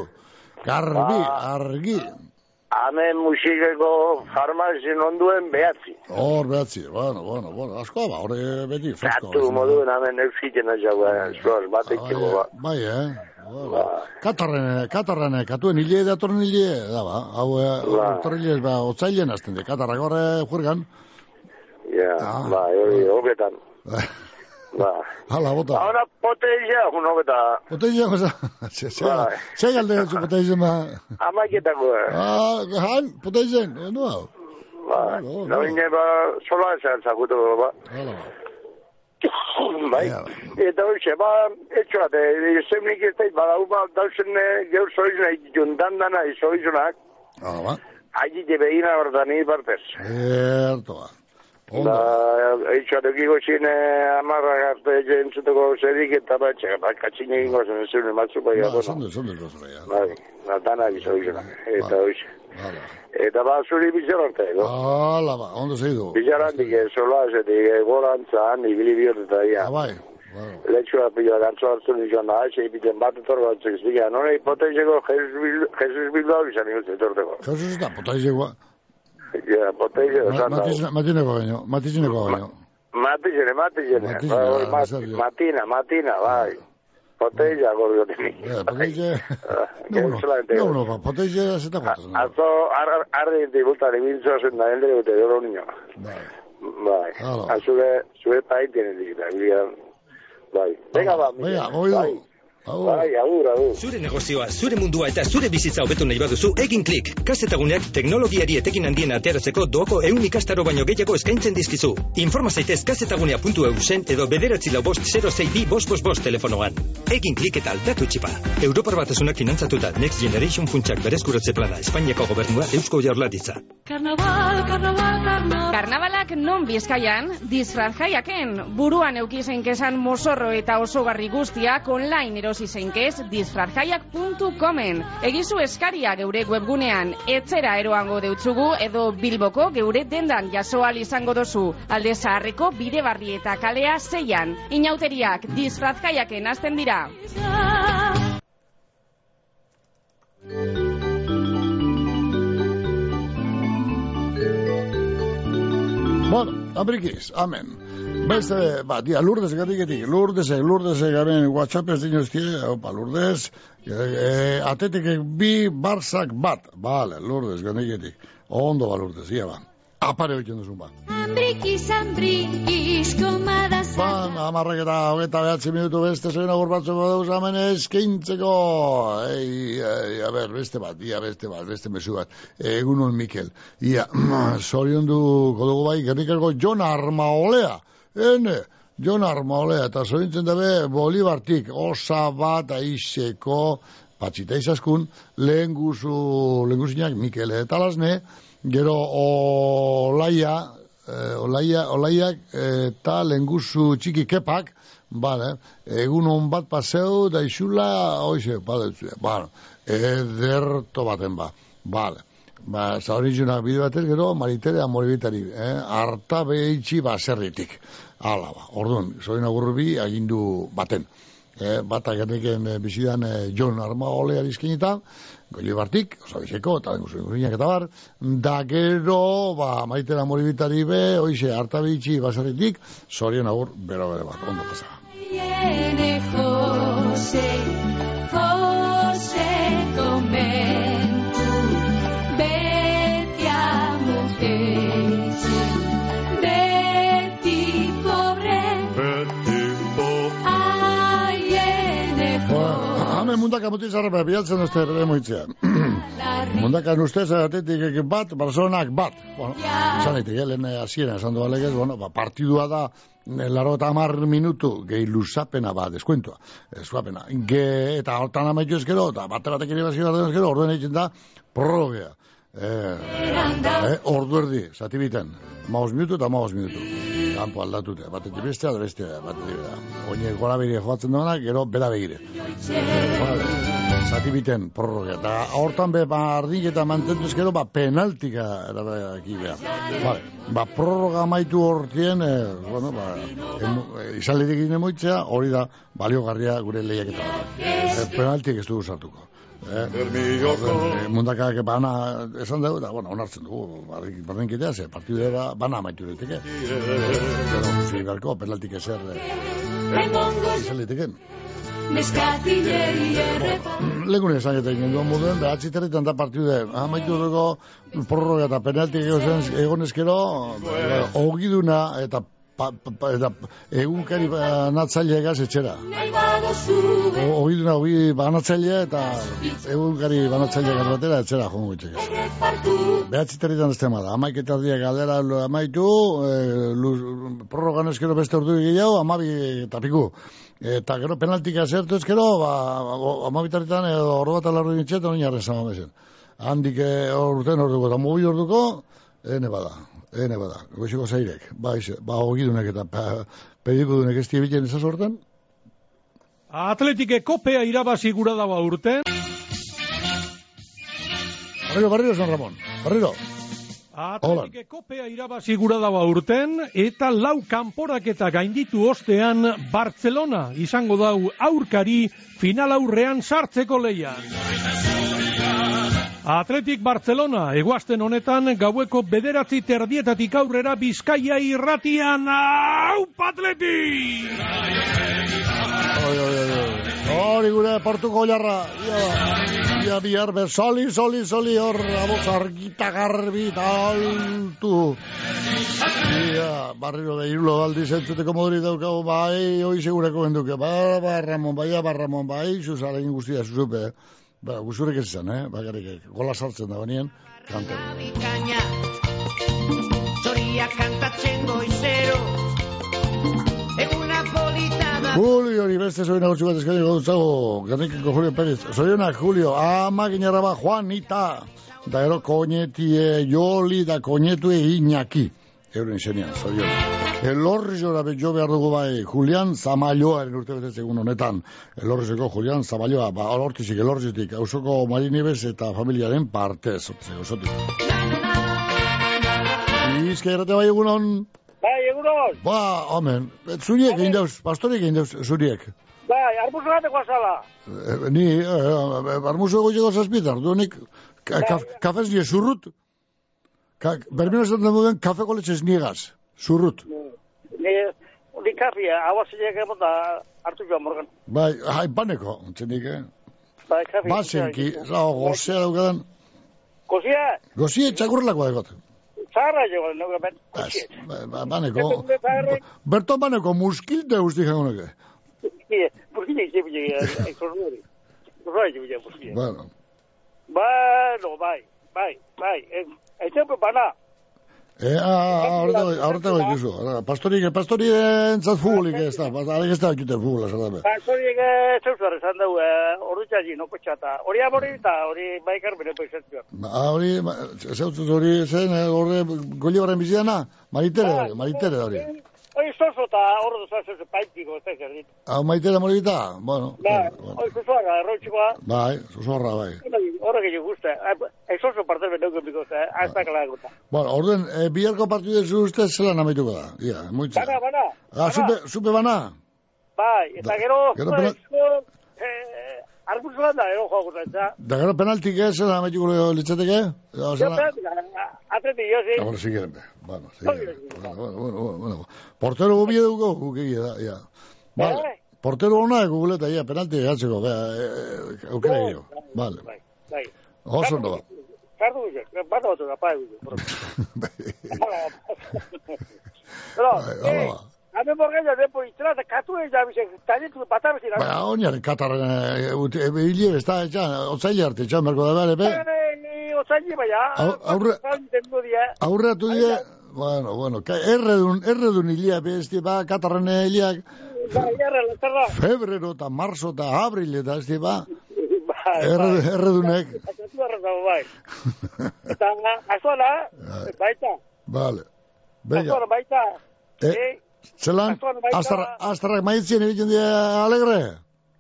Garbi, Ba. argi. Hemen musikeko farmazien onduen behatzi. Hor behatzi, bueno, bueno, bueno, asko ba, hori beti fresko. Zatu moduen hemen euskitena jagoen, zuaz, batek txeko ba. Bai, eh? Ba. Katarren, katarren, katuen hile datorren hile, da ba, hau, Ba. torrile, ba, otzailen azten de, katarrak horre jurgan. Ja, ba, hori, hobetan. Ba. Hala, bota. Ahora potezia, un hobeta. Potezia, goza, ze, ze, Bai. ze galde zu potezia, ma, Amaiketako, eh. ah, han, potezia, no, hau. Ba, no ine ba, sola esan zakutu, ba. Hala, bai. Eta hoxe, ba, etxoate, zemnik ez dait, badau, ba, dauzen eh, geur zoizuna, juntan dana, izoizunak, hala, ba. Allí te veían a Bardani partes. Erto, ba. Ondo. Da, eitxoan egiko zine amarrak arte jentzuteko zerik eta batxe, bat katxin egingo zen zure matzu bai Ba, zondo, zondo, zondo, ja. Bai, natana gizo izan. Eta hoxe. Eta ba, zuri bizarante, no? Hala, ba, ondo zeidu. Bizarantik, sola, zetik, gorantzan, ibili bihot eta ia. bai. Letxua pila gantzo hartu nizan da, eixe ipiten bat etorro batzuk zika. Nora hipotezeko Jesus Bil- Jesus Bilbao izan ikut etorteko. Jesus eta potaizegoa. Ja. Matiz- Matineko baino, matizineko baino. Matizene, matizene. Matizene, Bai, ah, mat- Matina, matina, bai. Poteza gordo teni. Eh, potaize... No, No, no, no, ba, potaize zeta kotas. no. Atzo, ar- arre inti bulta nebintzo zen da endre dute doro niño. Bai. Hala. A zure, zure pai tiene dikita. Bai. Venga, ba. Venga, Miguel. Bai. Agur, agur. Zure negozioa, zure mundua eta zure bizitza hobetu nahi baduzu, egin klik. Kazetaguneak teknologiari etekin handien ateratzeko doako eun ikastaro baino gehiago eskaintzen dizkizu. Informa zaitez kazetagunea.eu zen edo bederatzi lau bost 06 bi bost bost bost telefonoan. Egin klik eta aldatu txipa. Europar batasunak finantzatuta Next Generation funtsak berezkuratze plana Espainiako gobernua Eusko Jaurlaritza. Karnaval, karnaval, karnaval. Karnabalak non bizkaian, disfraz jaiaken. Buruan eukizen kesan mosorro eta osogarri guztiak online erosi zeinkez disfrazjaiak.comen. Egizu eskaria geure webgunean, etzera eroango deutzugu edo bilboko geure dendan jasoal izango dozu. Alde zaharreko bide barri eta kalea zeian. Inauteriak disfrazjaiaken azten dira. Bueno, abrikiz, amen. Beste, ba, dia, lurdez garriketik, lurdez, lurdez garen WhatsApp ez dinozkie, opa, lurdez, e, e, atetik bi barzak bat, bale, lurdez garriketik, ondo ba lurdez, ia ba, apare hoitzen duzun ba. Ambrikis, ambrikis, komadas Ba, amarrak eta hogeita behatzi minutu beste zoin agur batzuko dauz hemen eskaintzeko. Ei, ei, a ber, beste bat, ia beste bat, beste mesu bat. Egunon Mikel. Ia, zoriondu kodugu bai, gernikako Jon Armaolea. Ene, Jon Armaolea, eta zorintzen dabe Bolibartik, osa bat aizeko, patxita izaskun, lehen guzu, lehen guzinak Mikel eta lasne, gero olaia, eh, olaia, olaiak eta lenguzu txiki kepak, bale, egun hon bat paseu, da isula, oize, bale, bueno, ederto baten ba, bale. Ba, zauritxunak bide batez gero, maritere amoribitari, eh? harta behitxi baserritik. Hala, ba, orduan, zoin agurrubi agindu baten. Eh, bata gerniken eh, bizidan eh, John Armaolea dizkinita, goi bartik, oso bizeko, eta dengu zuen eta bar, da gero, ba, maitera moribitari be, oize, harta behitxi baserritik, zorion agur, bero bere bat, ondo pasa. Hame mundaka muti zarra bilatzen ez tere moitzea. mundaka ustez atetik bat, barzonak bat. Bueno, izan daiteke, lehen hasiera esan doa legez, bueno, ba, partidua da, laro eta amar minutu, gehi luzapena ba, deskuentua, eskuapena. Ge, eta hortan amaitu ezkero, eta bate batek ere bazio bat ezkero, orduen egiten da, prorrogea. Eh, eh, ordu erdi, zati biten, maus minutu eta maus minutu. Kampo aldatute, batetik bestea, da bestea, batetik bera. Oine gora begire joatzen duenak, gero bera begire. Zati biten, prorroga. Eta hortan be, ba, ardik eta mantentu ezkero, ba, penaltika erabaki behar. Vale. Ba, prorroga amaitu hortien, eh, bueno, ba, emu, eh, izan hori da, baliogarria gure lehiaketa. Eh, penaltik ez dugu sartuko. Eh, orden, eh, mundakak bana esan dugu, eta, bueno, onartzen dugu, barrik- berdinkitea, ze partidera bana amaitu daiteke. Gero, zigarko, penaltik ezer, eh, izan errepa. Lekun esan eta ingen duen moduen, behatzi territan da partidu amaitu dugu prorroga eta penaltik egon ezkero, ogiduna eta pa, pa, pa, eta egunkari banatzailea gaz etxera. O- Ogiduna ogi banatzailea eta egunkari banatzailea gaz batera etxera jongo itxek. Behatzi territan ez tema da, amaik eta erdiak galdera amaitu, e, luz, prorrogan ezkero beste ordu gehiago, amabi eta piku. Eta gero penaltika zertu ezkero, ba, o- amabi territan edo ordu bat alarru ditxetan, oin jarren zama bezen. Handik eh, orten orduko, eta mobi orduko, ene bada. Ene bada, goxiko zairek. Ba, ize, ba, ogidunek eta pa, pedikudunek ez tibiten esas hortan. Atletike kopea irabazi gura dago urten. Barriro, barriro, San Ramón. Barriro. Atletike kopea irabazi gura dago urten, eta lau kanporak eta gainditu ostean Barcelona izango dau aurkari final aurrean sartzeko leian. Atletik Barcelona, eguazten honetan, gaueko bederatzi terdietatik aurrera Bizkaia irratian, hau Atleti! Oi, oi, oi, oi. Hori gure portuko jarra. Ia, bihar be, soli, soli, soli, hor, aboz argita garbi altu. Ia, barriro de irulo aldi zentzuteko moduri daukagu, bai, hoi segureko genduke, ba, ba, Ramon, bai, ba, Ramon, bai, zuzaren guztia, zuzupe. Ba, guzurek ez izan, eh? Bakarrik, gola sartzen da banien, kanta. bikaina Zoria kantatzen goizero Eguna polita da Julio, hori beste zoina gutxi bat gautzago, garnikiko Julio Pérez. Zorionak, Julio, ama ginara ba, Juanita. Da ero, koñetie, joli, da koñetue iñaki. Euren xenian, zorionak. Elorrizora jo behar dugu bai, Julian Zamalloaren urte betetze egun honetan. Elorrizeko Julian Zamalloa, ba, hortizik, elorrizik, ausoko Marinibes eta familiaren partez, otze, osotik. Izke errate bai egunon, Bai, egunon. ba, omen, zuriek egin dauz, pastoriek egin dauz, zuriek. Bai, arbuzo bateko azala. Eh, ni, eh, barmuzo goieko zazpitar, du nik, ka, ka, kafez nie zurrut, ka, bermino esaten duen kafe koletxez niegaz, zurrut. Ni, ni kafia, hau zileak emota hartu joan morgan. Bai, hai, paneko, txenik, eh? Bai, kafia. Bazenki, zau, gozea daukadan, Kosia, gozie txakurrelako dagot. zaharra jo, nuke ben. Ba, ba, baneko, berton baneko muskilte guzti jango nuke. Burkina jo, jo, burkina. Bueno, Bueno, bai, bai, bai. Etxepe bana. eh, aurreta goi duzu. Pastorik, pastorik entzat futbolik ez da, arek ez da jute futbola, zara Pastoriek zeuzar esan dugu, ordu txaji, noko txata. Hori amori eta hori baikar bere poizatzioa. Ba, hori, zeutzut hori zen, eh, horre, goli horren biziana, maritere, maritere hori. Hori zozo eta horro duzaz ez paitiko, ez da zerdit. Hau maitere morita, bueno, Bai, hori zozoa, erroitxikoa. bai, zorra, bai. Horrek egin guzti. Ez oso parte benauken biko, ez da kala guta. Bueno, orden, eh, biharko partidu zu uste zelan amaituko da, ia, moitza. Bana, bana. Ah, supe, supe bana? Bai, eta gero, gero pena- eh, arbuzoan da, ero joa guta, eta. Da gero penaltik ez zelan amaituko litzateke? Ja, zelan- Atleti, jo. Ah, bueno, si quieren, bueno, si quieren. Bueno, bueno, bueno, bueno. Portero gobi eduko, gukegia da, ia. Vale. Portero ona guguleta, ia, penalti gatzeko, bea, eh, aukera gehiago. Vale. Bai. Oso ondo ba. Kardu guze, bata batu da, pai guze. Pero, eh, ba. Hame morgaia depo itzela, eta katu egin jabize, tanitu bat abezin. Baina, oinaren Katarren, eh, eh, hile, ez da, etxan, otzaile arte, etxan, berko da, bere, be, Ni otzaini baina, Au- aurre- dia, aurreatu die, bueno, bueno, erredun, erredun hilia, besti, ba, Katarren hiliak, bai, erre, lantzerra. febrero eta marzo eta abril eta, ez ba, Bai, erre- bai. erredunek, Akatu arrazago, bai. Eta, azuela, baita, vale, bella, azuela, baita, eh, zelan, astarrak, maitzien egiten die alegre,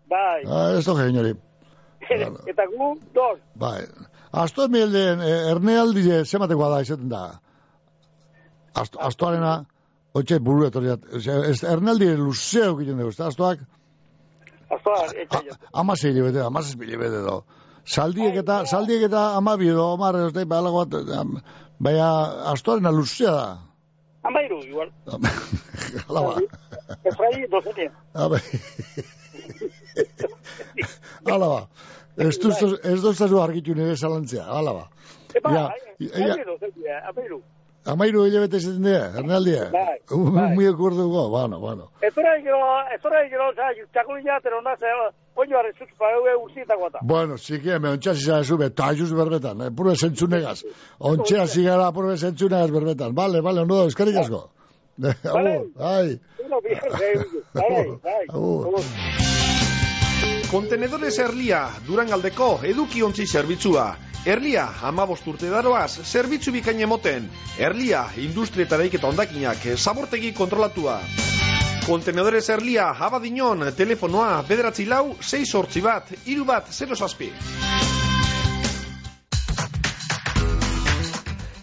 bai. ah, ez doge, inori, Eta gu, dos. bai, asto emielden, eh, ernealdi zematekoa da, izaten da, Asto, astoarena, otxe buru etorriat, ez, ernaldi luzeo egiten dugu, ezta, astoak, Azuela, etxa jo. amasei libete, amasei libete do. Saldiek eta, saldiek eta amabi edo, omar, ez da, balago bat, am- baina astoarena luzea da. Amairu, igual. Hala ba. Efraí, dozenien. Abe. Hala ba. Ez duztu, ez duztu argitu nire zalantzea, hala ba. Epa, Ja, ja, ja. amairu, dozenien, amairu. Hilabete zaten dira, ernaldia. Bai, Muy akorduko, bueno, bueno. Ezora egiro, ezora egiro, oza, txakulina, pero ona, ze, oino arre zutz, pa eue urzietako eta. Bueno, zikia, me ontsa zizara zube, tajuz berbetan, eh, puro esentzunegaz. Ontsa zigara puro esentzunegaz berbetan. Vale, vale, ondo da, eskerrik asko. Agur, ai. Uno, bien, bai, bai. Agur. Kontenedores Erlia, Durangaldeko edukiontzi zerbitzua. Erlia, amabost urte daroaz, zerbitzu bikain emoten. Erlia, industria eta daiketa ondakinak, zabortegi kontrolatua. Kontenedores Erlia, abadinon, telefonoa, bederatzi lau, 6 sortzi bat, iru bat, 0 zazpi.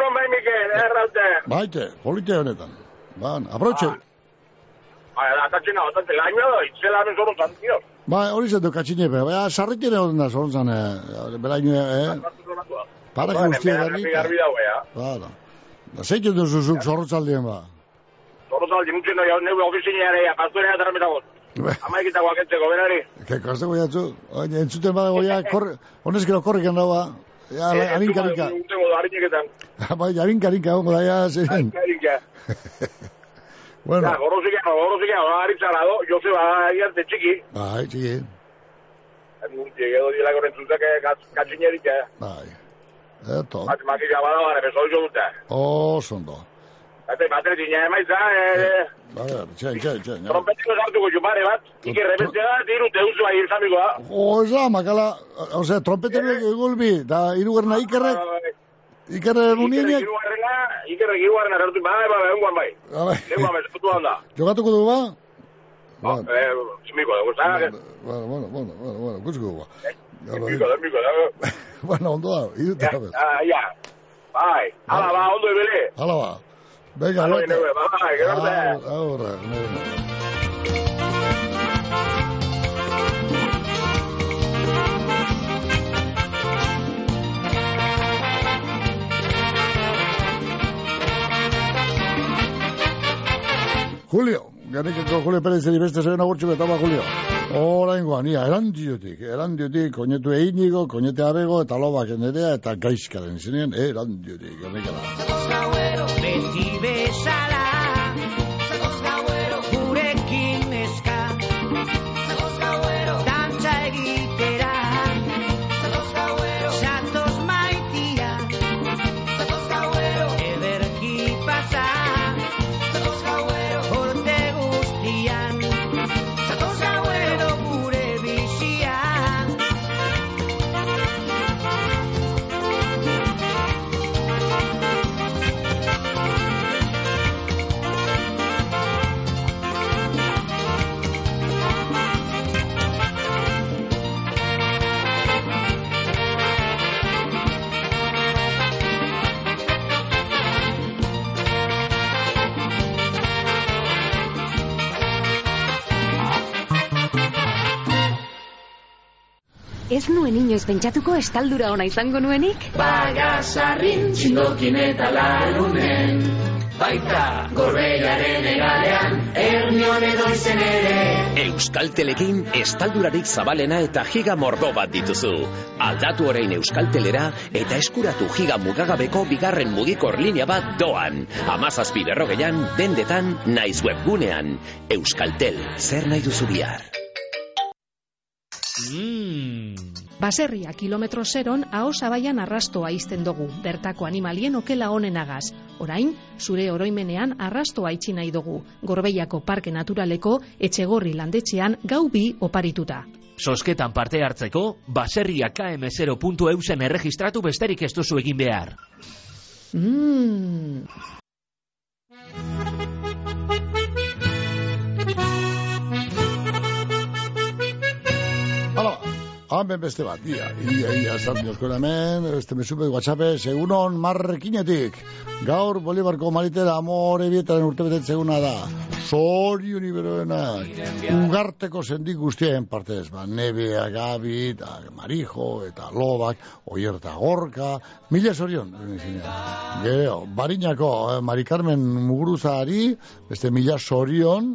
Egunon bai, Mikel, erraute. Baite, polite honetan. Ban, aproche. Ba, atatzen hau, atatzen laino, itzela hemen zorun zan, tío. Ba, hori zetu katxine, be. Ba, sarritien egon da zorun zan, eh, beraino, eh. Para que usted Ba, da garbi daue, ya. Bara. Da, zeitu duzu zuk zorrotzaldien, ba. Zorun zan, dimutzen da, neu ya, pasturea eta rametagot. Amaikita guaketzeko, berari. Que kaste goiatzu. Entzuten badago ja, korre, honezkero korriken dagoa. Ja, Eh, arinka, arinka. Bai, arinka, arinka, ongo da, ja, ziren. Harinka. Bueno, Ja, gorrozik, gorrozik, haritzara do, Joseba, iarte txiki. bai, txiki. Urti, edo dira gorentzuzak, katxinerik, eh. Bai. Eto. Bat, makila bada, bare, beso jo dute. Oh, sondo. Bate, bate, zina emaitza, eh, A ver, txen, txen, txen. trompetiko sartuko jupare bat, iker rebestea da, diru teuzu bai izamikoa. O, ez da, makala, o sea, trompetenek egulbi, da, irugarna ikerrek, ikerrek unienek, Irugarrena, ikerrek irugarrena sartu, bai, bai, bai, unguan bai. bai, Lenguan bai, zutu handa. jogatuko du, ba? Eh, simiko, da. Bueno, bueno, bueno, bueno, bueno, kusiko ba. Simiko, da, simiko, da. Bueno, ondo da, iruta, bez. Ah, ya. Bai, ala, ba, ondo ebele. Hala ba. Venga, Alo, lote. neu, bai, gero arte. Ahora, neu. Julio, garrikeko Julio Pérez beste zeben agurtxu betaba Julio. Oraingoan, ia, erandiotik, erandiotik, koñetu einigo, koñete abego, eta lobak nerea, eta gaizkaren zinien, erandiotik, garrikela. gauero beti bezala Ez nuen inoiz pentsatuko estaldura ona izango nuenik? Bagasarrin txindokin eta larunen Baita gorbeiaren egalean Ernion edo izen ere Euskaltelekin estaldurarik zabalena eta giga mordo bat dituzu. Aldatu orain Euskaltelera eta eskuratu giga mugagabeko bigarren mugikor linea bat doan. Amazazpi berrogeian, dendetan, naiz webgunean. Euskaltel, zer nahi duzu bihar? Baserria kilometro zeron aho zabaian arrastoa izten dugu, bertako animalien okela honenagaz. Orain, zure oroimenean arrastoa itxi nahi dugu, Gorbeiako Parke Naturaleko etxegorri landetxean gau bi oparituta. Sosketan parte hartzeko, baserria km0.eusen erregistratu besterik ez duzu egin behar. Mmm, hamen beste bat, ia, ia, ia, sartu niosko hemen, beste mesupe WhatsApp, segunon marrekinetik. Gaur Bolibarko maritera amore bietaren urte betetzeguna da. Sori uniberoena, ugarteko sendik guztien partez, ba, nebea, gabi, eta marijo, eta lobak, oier eta gorka, mila zorion. Gero, barinako, eh, Mari Carmen Muguruzari, beste mila zorion,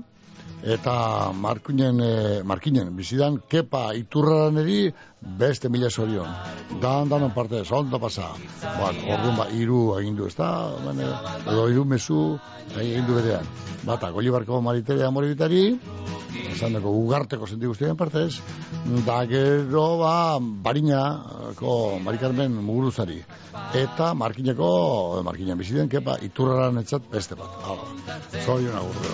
eta Markinen, e, Markinen, bizidan, kepa iturraran eri, beste mila zorion. Dan, danon parte, ondo pasa. Bueno, orduan, ba, iru egin du, ez da? Bene, edo iru mesu egin du berean. Bata, goli maritere amoribitari, esan dago, ugarteko senti guztien partez, da gero, ba, barinako marikarmen muguruzari. Eta markineko, markinan biziden, kepa iturraran etzat beste bat. Hala, zorion agurre,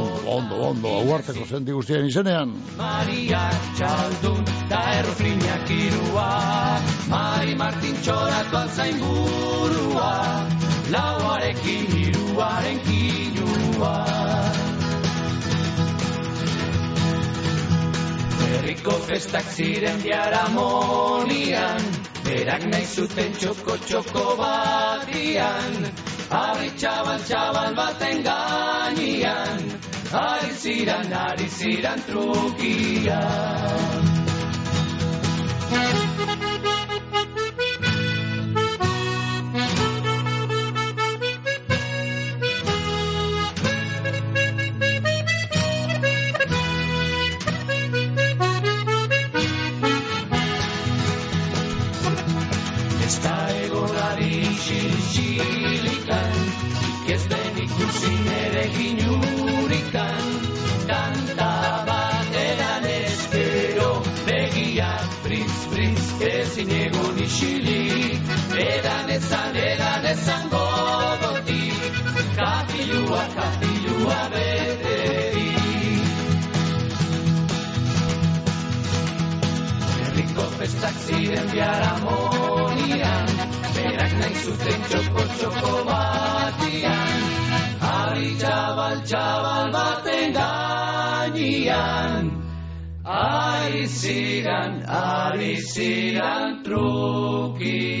ondo, ondo, ondo, ugarteko senti guztien izenean. Maria txaldun da errofrinak irua Mari Martin txoratu altzain burua Lauarekin iruaren kinua Herriko festak ziren diaramonian Berak nahi zuten txoko txoko batian. Arri txabal txabal baten gainian Ari ziran, ari ziran trukian ziren biaramonian Berak nahi zuten txoko txoko batian Ari txabal txabal baten gainian Ari ziran, ari ziran trukian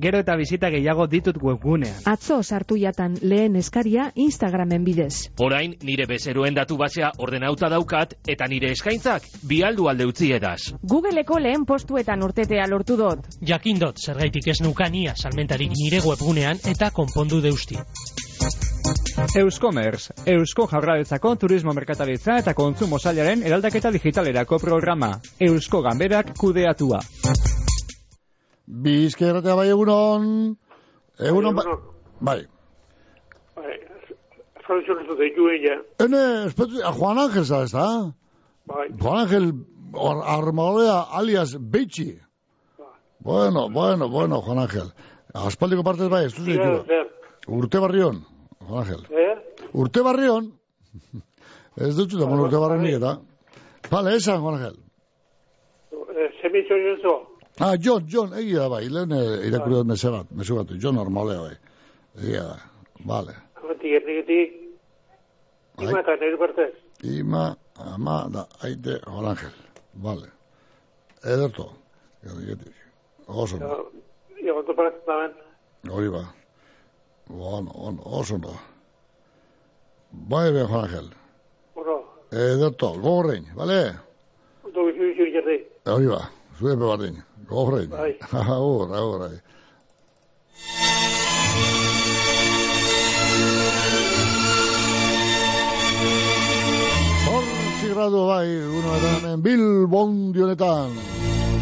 Gero eta bizita gehiago ditut webgunean. Atzo sartu jatan lehen eskaria Instagramen bidez. Orain nire bezeroen datu basea ordenauta daukat eta nire eskaintzak bialdu alde utzi edaz. Googleeko lehen postuetan urtetea lortu dut. Jakindot, zergaitik ez nukania salmentarik nire webgunean eta konpondu deusti. Euskomerz, Eusko Jaurlaritzako Turismo Merkataritza eta Kontsumo Sailaren eraldaketa digitalerako programa. Eusko Ganberak kudeatua. Bizkerratea bai egunon. Egunon bai. Bai. Bai, Frantzio ez dut eitu ella. Ene, espetu, a Juan Ángel, ¿sabes? ¿ah? Bai. Juan Ángel Armadolea alias Beitxi. Bueno, bueno, bueno, Juan Ángel. Aspaldiko partez bai, ez ditu. zer. Urte barrion, Juan Ángel. Eh? Urte barrion. Ez dutzu da, bueno, urte barrion nik eta. Vale, esan, Juan Ángel. Eh, jozo. Ah, John, John, egia da bai, lehen eh, irakurri dut mese bat, mesu bat, John Armadolea bai. Egia da, vale. Amatik, erdigetik. Ima eta nire partez. Ima, ama, da, aite, Juan Ángel. Vale. Ederto. Gerdigetik. Oso, ondo. Ja, ondo parat damen. hori ba. Bueno, ono, oso ondo. Bai, ben, Juan Ángel. Oro, Ederto, gogorrein, vale? ondo bizu bizu jarri. Hori ba, zure bebardin. Gogorrein. Bai. Agur, bai. Zortzi gradu bai, uno eta hemen Bilbon dionetan.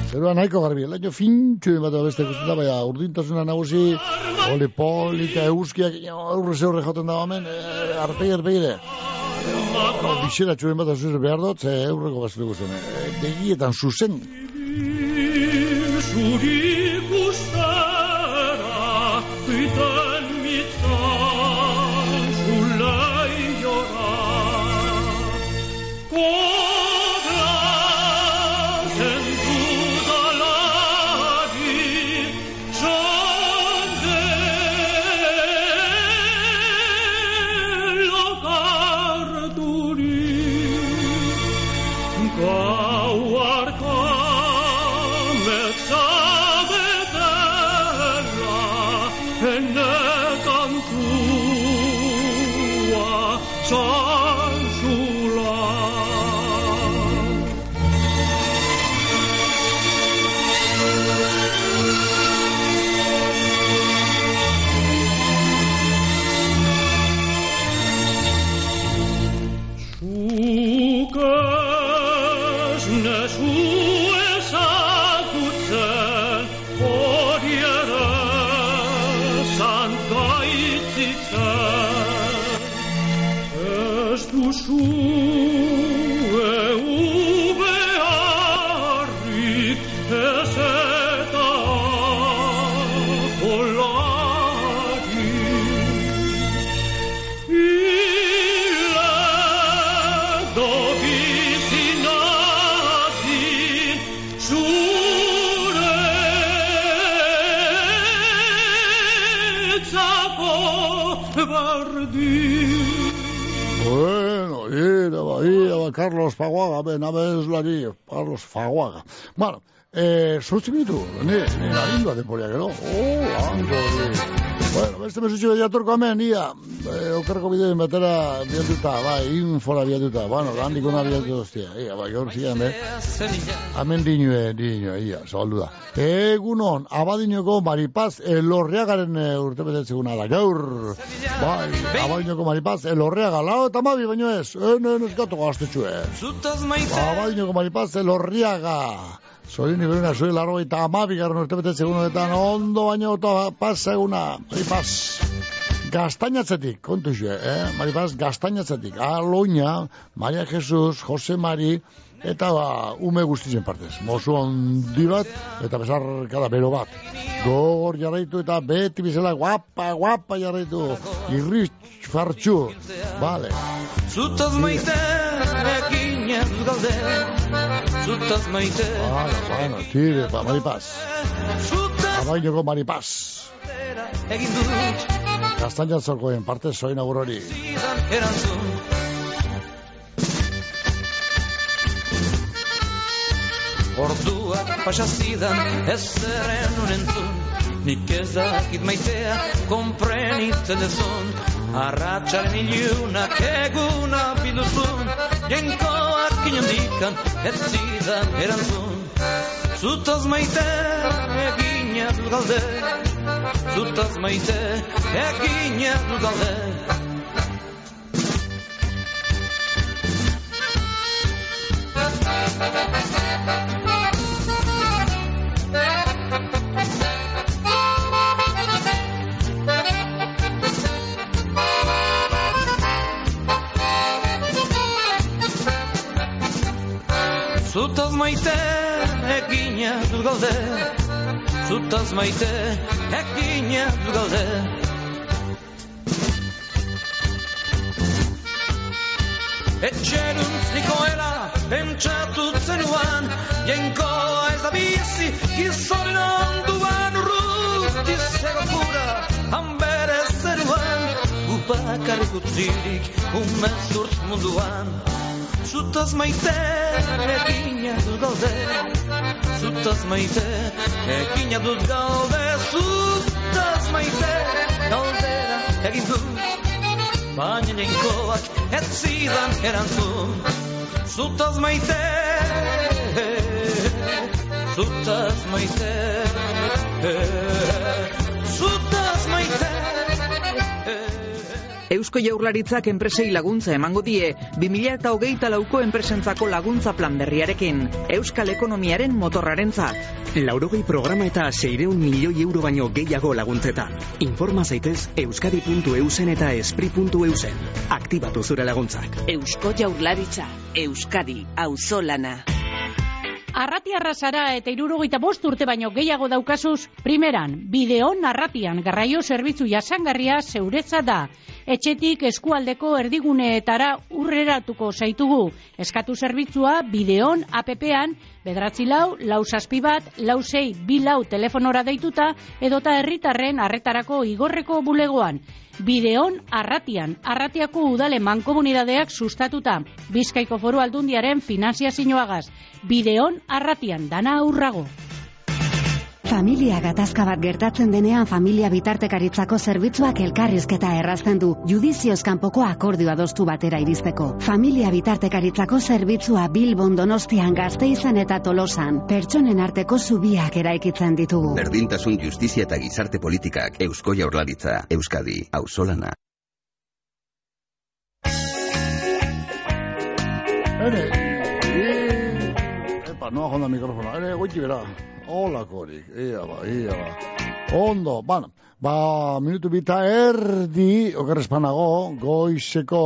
Zerua nahiko garbi, laino fintxu bat beste da, baina urdintasuna nagusi, oli polita, euskiak, aurre zeurre joten da hemen, e, arpegi arpegire. Bixera txuen bat azuz behar dut, ze eurreko bat ikusten. E, begietan zuzen. Zuri gustara Carlos Faguaga, ben, abeslari, Carlos Faguaga. Bueno, eh, sortzi minutu, ne, ne, narindua temporia, gero. Oh, lango, ne. Bueno, beste mesutxu bedia turko hemen, ia, eh, okerko bideoen batera biatuta, bai, infora biatuta, bueno, handik ona biatu doztia, ia, bai, gaur zian, eh? Hemen dinue, dinue, ia, zabaldu da. Egunon, abadinoko maripaz, elorriagaren e, urte betetzeguna da, gaur. Bai, abadinoko maripaz, elorriaga, lau eta mabi, baino ez, ene, neskatu gaztetxu ez. Abadinoko maripaz, elorriaga. Zorin iberuna, zoi laro eta amabi garren urte betetzegunetan, ondo baino eta pasa eguna, maripaz. Gaztainatzetik, kontu xue, eh? Maripaz, gaztainatzetik. Aloina, Maria Jesus, Jose Mari, eta ba, ume guztizen partez. Mozu handi bat, eta besarkada bero bat. Gogor jarraitu eta beti bizela guapa, guapa jarraitu. Irritx fartxu. Vale. Zutaz maite dut galde Zutaz maite. Bueno, bueno, tire, ba, maripaz. Abainoko maripaz. Egin dut. Gaztainatzokoen parte zoin zidan erantzun. Orduak pasazidan ez zerren unentzun Nik ez dakit maitea komprenitzen dezun Arratxaren ilunak eguna bilduzun Jenkoak inondikan ez zidan erantzun. Zutaz maite egina dut galde Zutaz maite egina galde Zutaz maite egina dut galde Zutaz maite egina dut galde Etxeruntz nikoela pentsatu zenuan Jenkoa ez da bizi gizonen onduan Urruti zegokura hanbere zeruan Ubakarrik utzirik umezurt munduan Zutaz maite egina dut galde Zutaz maite egina dut galde Zutaz maite galdera egin dut Baina jenkoak ez zidan erantzun. Zutaz maite Zutaz maite Eusko Jaurlaritzak enpresei laguntza emango die 2008 lauko enpresentzako laguntza plan berriarekin, Euskal Ekonomiaren motorrarentzat. Laurogei programa eta seireun milioi euro baino gehiago laguntzetan. Informa zaitez euskadi.eusen eta espri.eusen. Aktibatu zure laguntzak. Eusko Jaurlaritza, Euskadi, auzolana. Arrati arrasara eta irurogeita bost urte baino gehiago daukazuz, primeran, bideon arratian garraio zerbitzu jasangarria zeuretza da. Etxetik eskualdeko erdiguneetara urreratuko zaitugu. Eskatu zerbitzua bideon APP-an, bedratzi lau, lau saspi bat, lau sei, bi lau telefonora deituta, edota herritarren arretarako igorreko bulegoan. Bideon arratian, arratiako udale mankomunidadeak sustatuta. Bizkaiko foru aldundiaren finanziazioagaz. Bideon arratian, dana aurrago. Familia gatazka bat gertatzen denean familia bitartekaritzako zerbitzuak elkarrizketa errazten du judizioz kanpoko akordioa adostu batera iristeko. Familia bitartekaritzako zerbitzua Bilbon Donostian Gazteizan eta Tolosan pertsonen arteko zubiak eraikitzen ditugu. Berdintasun justizia eta gizarte politikak Eusko Jaurlaritza, Euskadi, Auzolana. Ere, e, epa, noa jonda mikrofona, ere, goiti bera, holakorik, ia ba, ia ba. Ondo, bueno, ba, minutu bita erdi, okerrezpanago, goizeko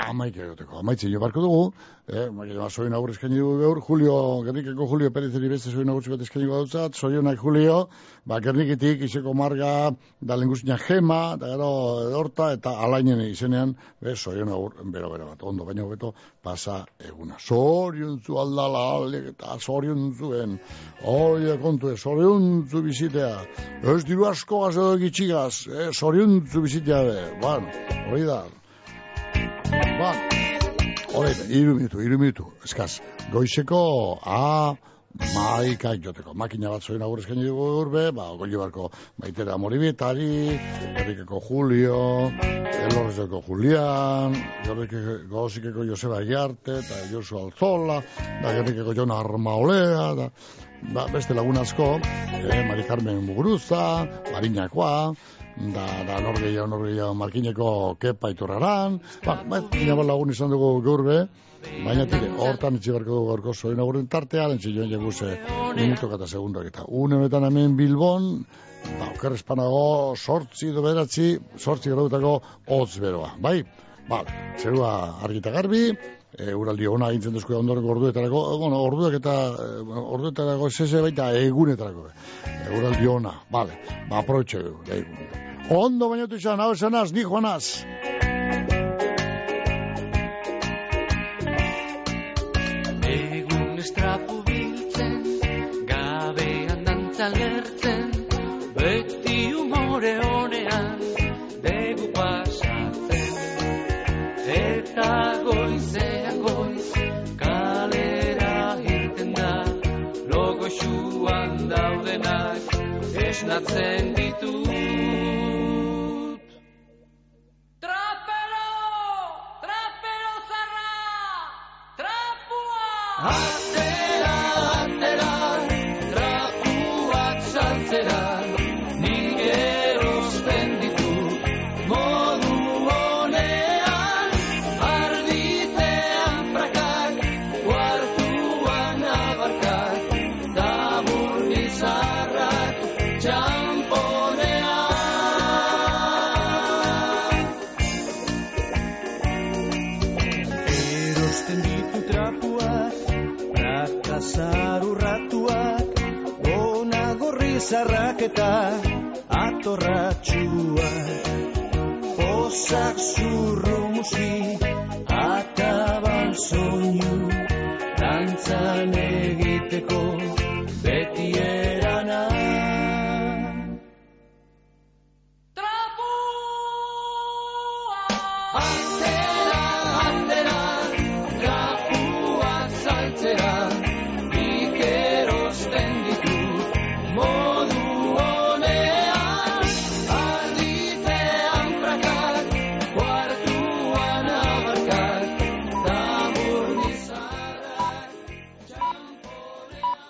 amaike egoteko, amaitze jo barko dugu, eh, maia soin aurre eskaini dugu gaur, Julio, Gernikeko Julio Perezeri beste soin aurre bat eskaini dugu dutzat, sorionak Julio, ba, Gerniketik, izeko marga, da lenguzina gema, da gero edorta, eta alainen izenean, be, sorion aurre, bero, bero bat, ondo, baina hobeto, pasa eguna. Soriontzu aldala, alek, eta soriontzuen, oia kontu, eh, soriontzu bizitea, ez diru asko gaz edo gitxigaz, eh, soriontzu bizitea, be, bueno, hori da, Ba, hori, iru minutu, iru minutu, eskaz, goizeko, a, maikak joteko, makina bat zoin agur eskaini dugu urbe, ba, goi barko baitera moribitari, Gerrikeko Julio, Elorrezeko Julian, Gozikeko Joseba Egiarte, eta Josu Alzola, da Gerrikeko Jona Armaolea, da, ba, beste lagun asko, eh, Mari Carmen Muguruza, Marinakoa, da, da norgeia, norgeia, markineko kepa iturraran, ba, ba, lagun izan dugu gaur be, baina tire, hortan itxi barko dugu gaurko zoin aguren tartea, lentsi joan jeguze minutok eta segundak eta une honetan hemen Bilbon, ba, oker espanago, sortzi do beratzi, sortzi graudetako hotz beroa, bai? Ba, zerua argita garbi, e, uraldi ona egintzen duzko ondoren orduetarako, e, bueno, orduak eta bueno, orduetarako zeze baita egunetarako. E, uraldi ona, vale, ba, aprobetxe dugu. Ondo bainotu izan, hau esanaz, ni joanaz. Egun estrapu biltzen, gabean dantzalertzen, beti umore honean, degu pasatzen, eta gozatzen. esnatzen ditu. eta atorratxua Pozak zurro musi ataban soinu Dantzan egiteko beti ere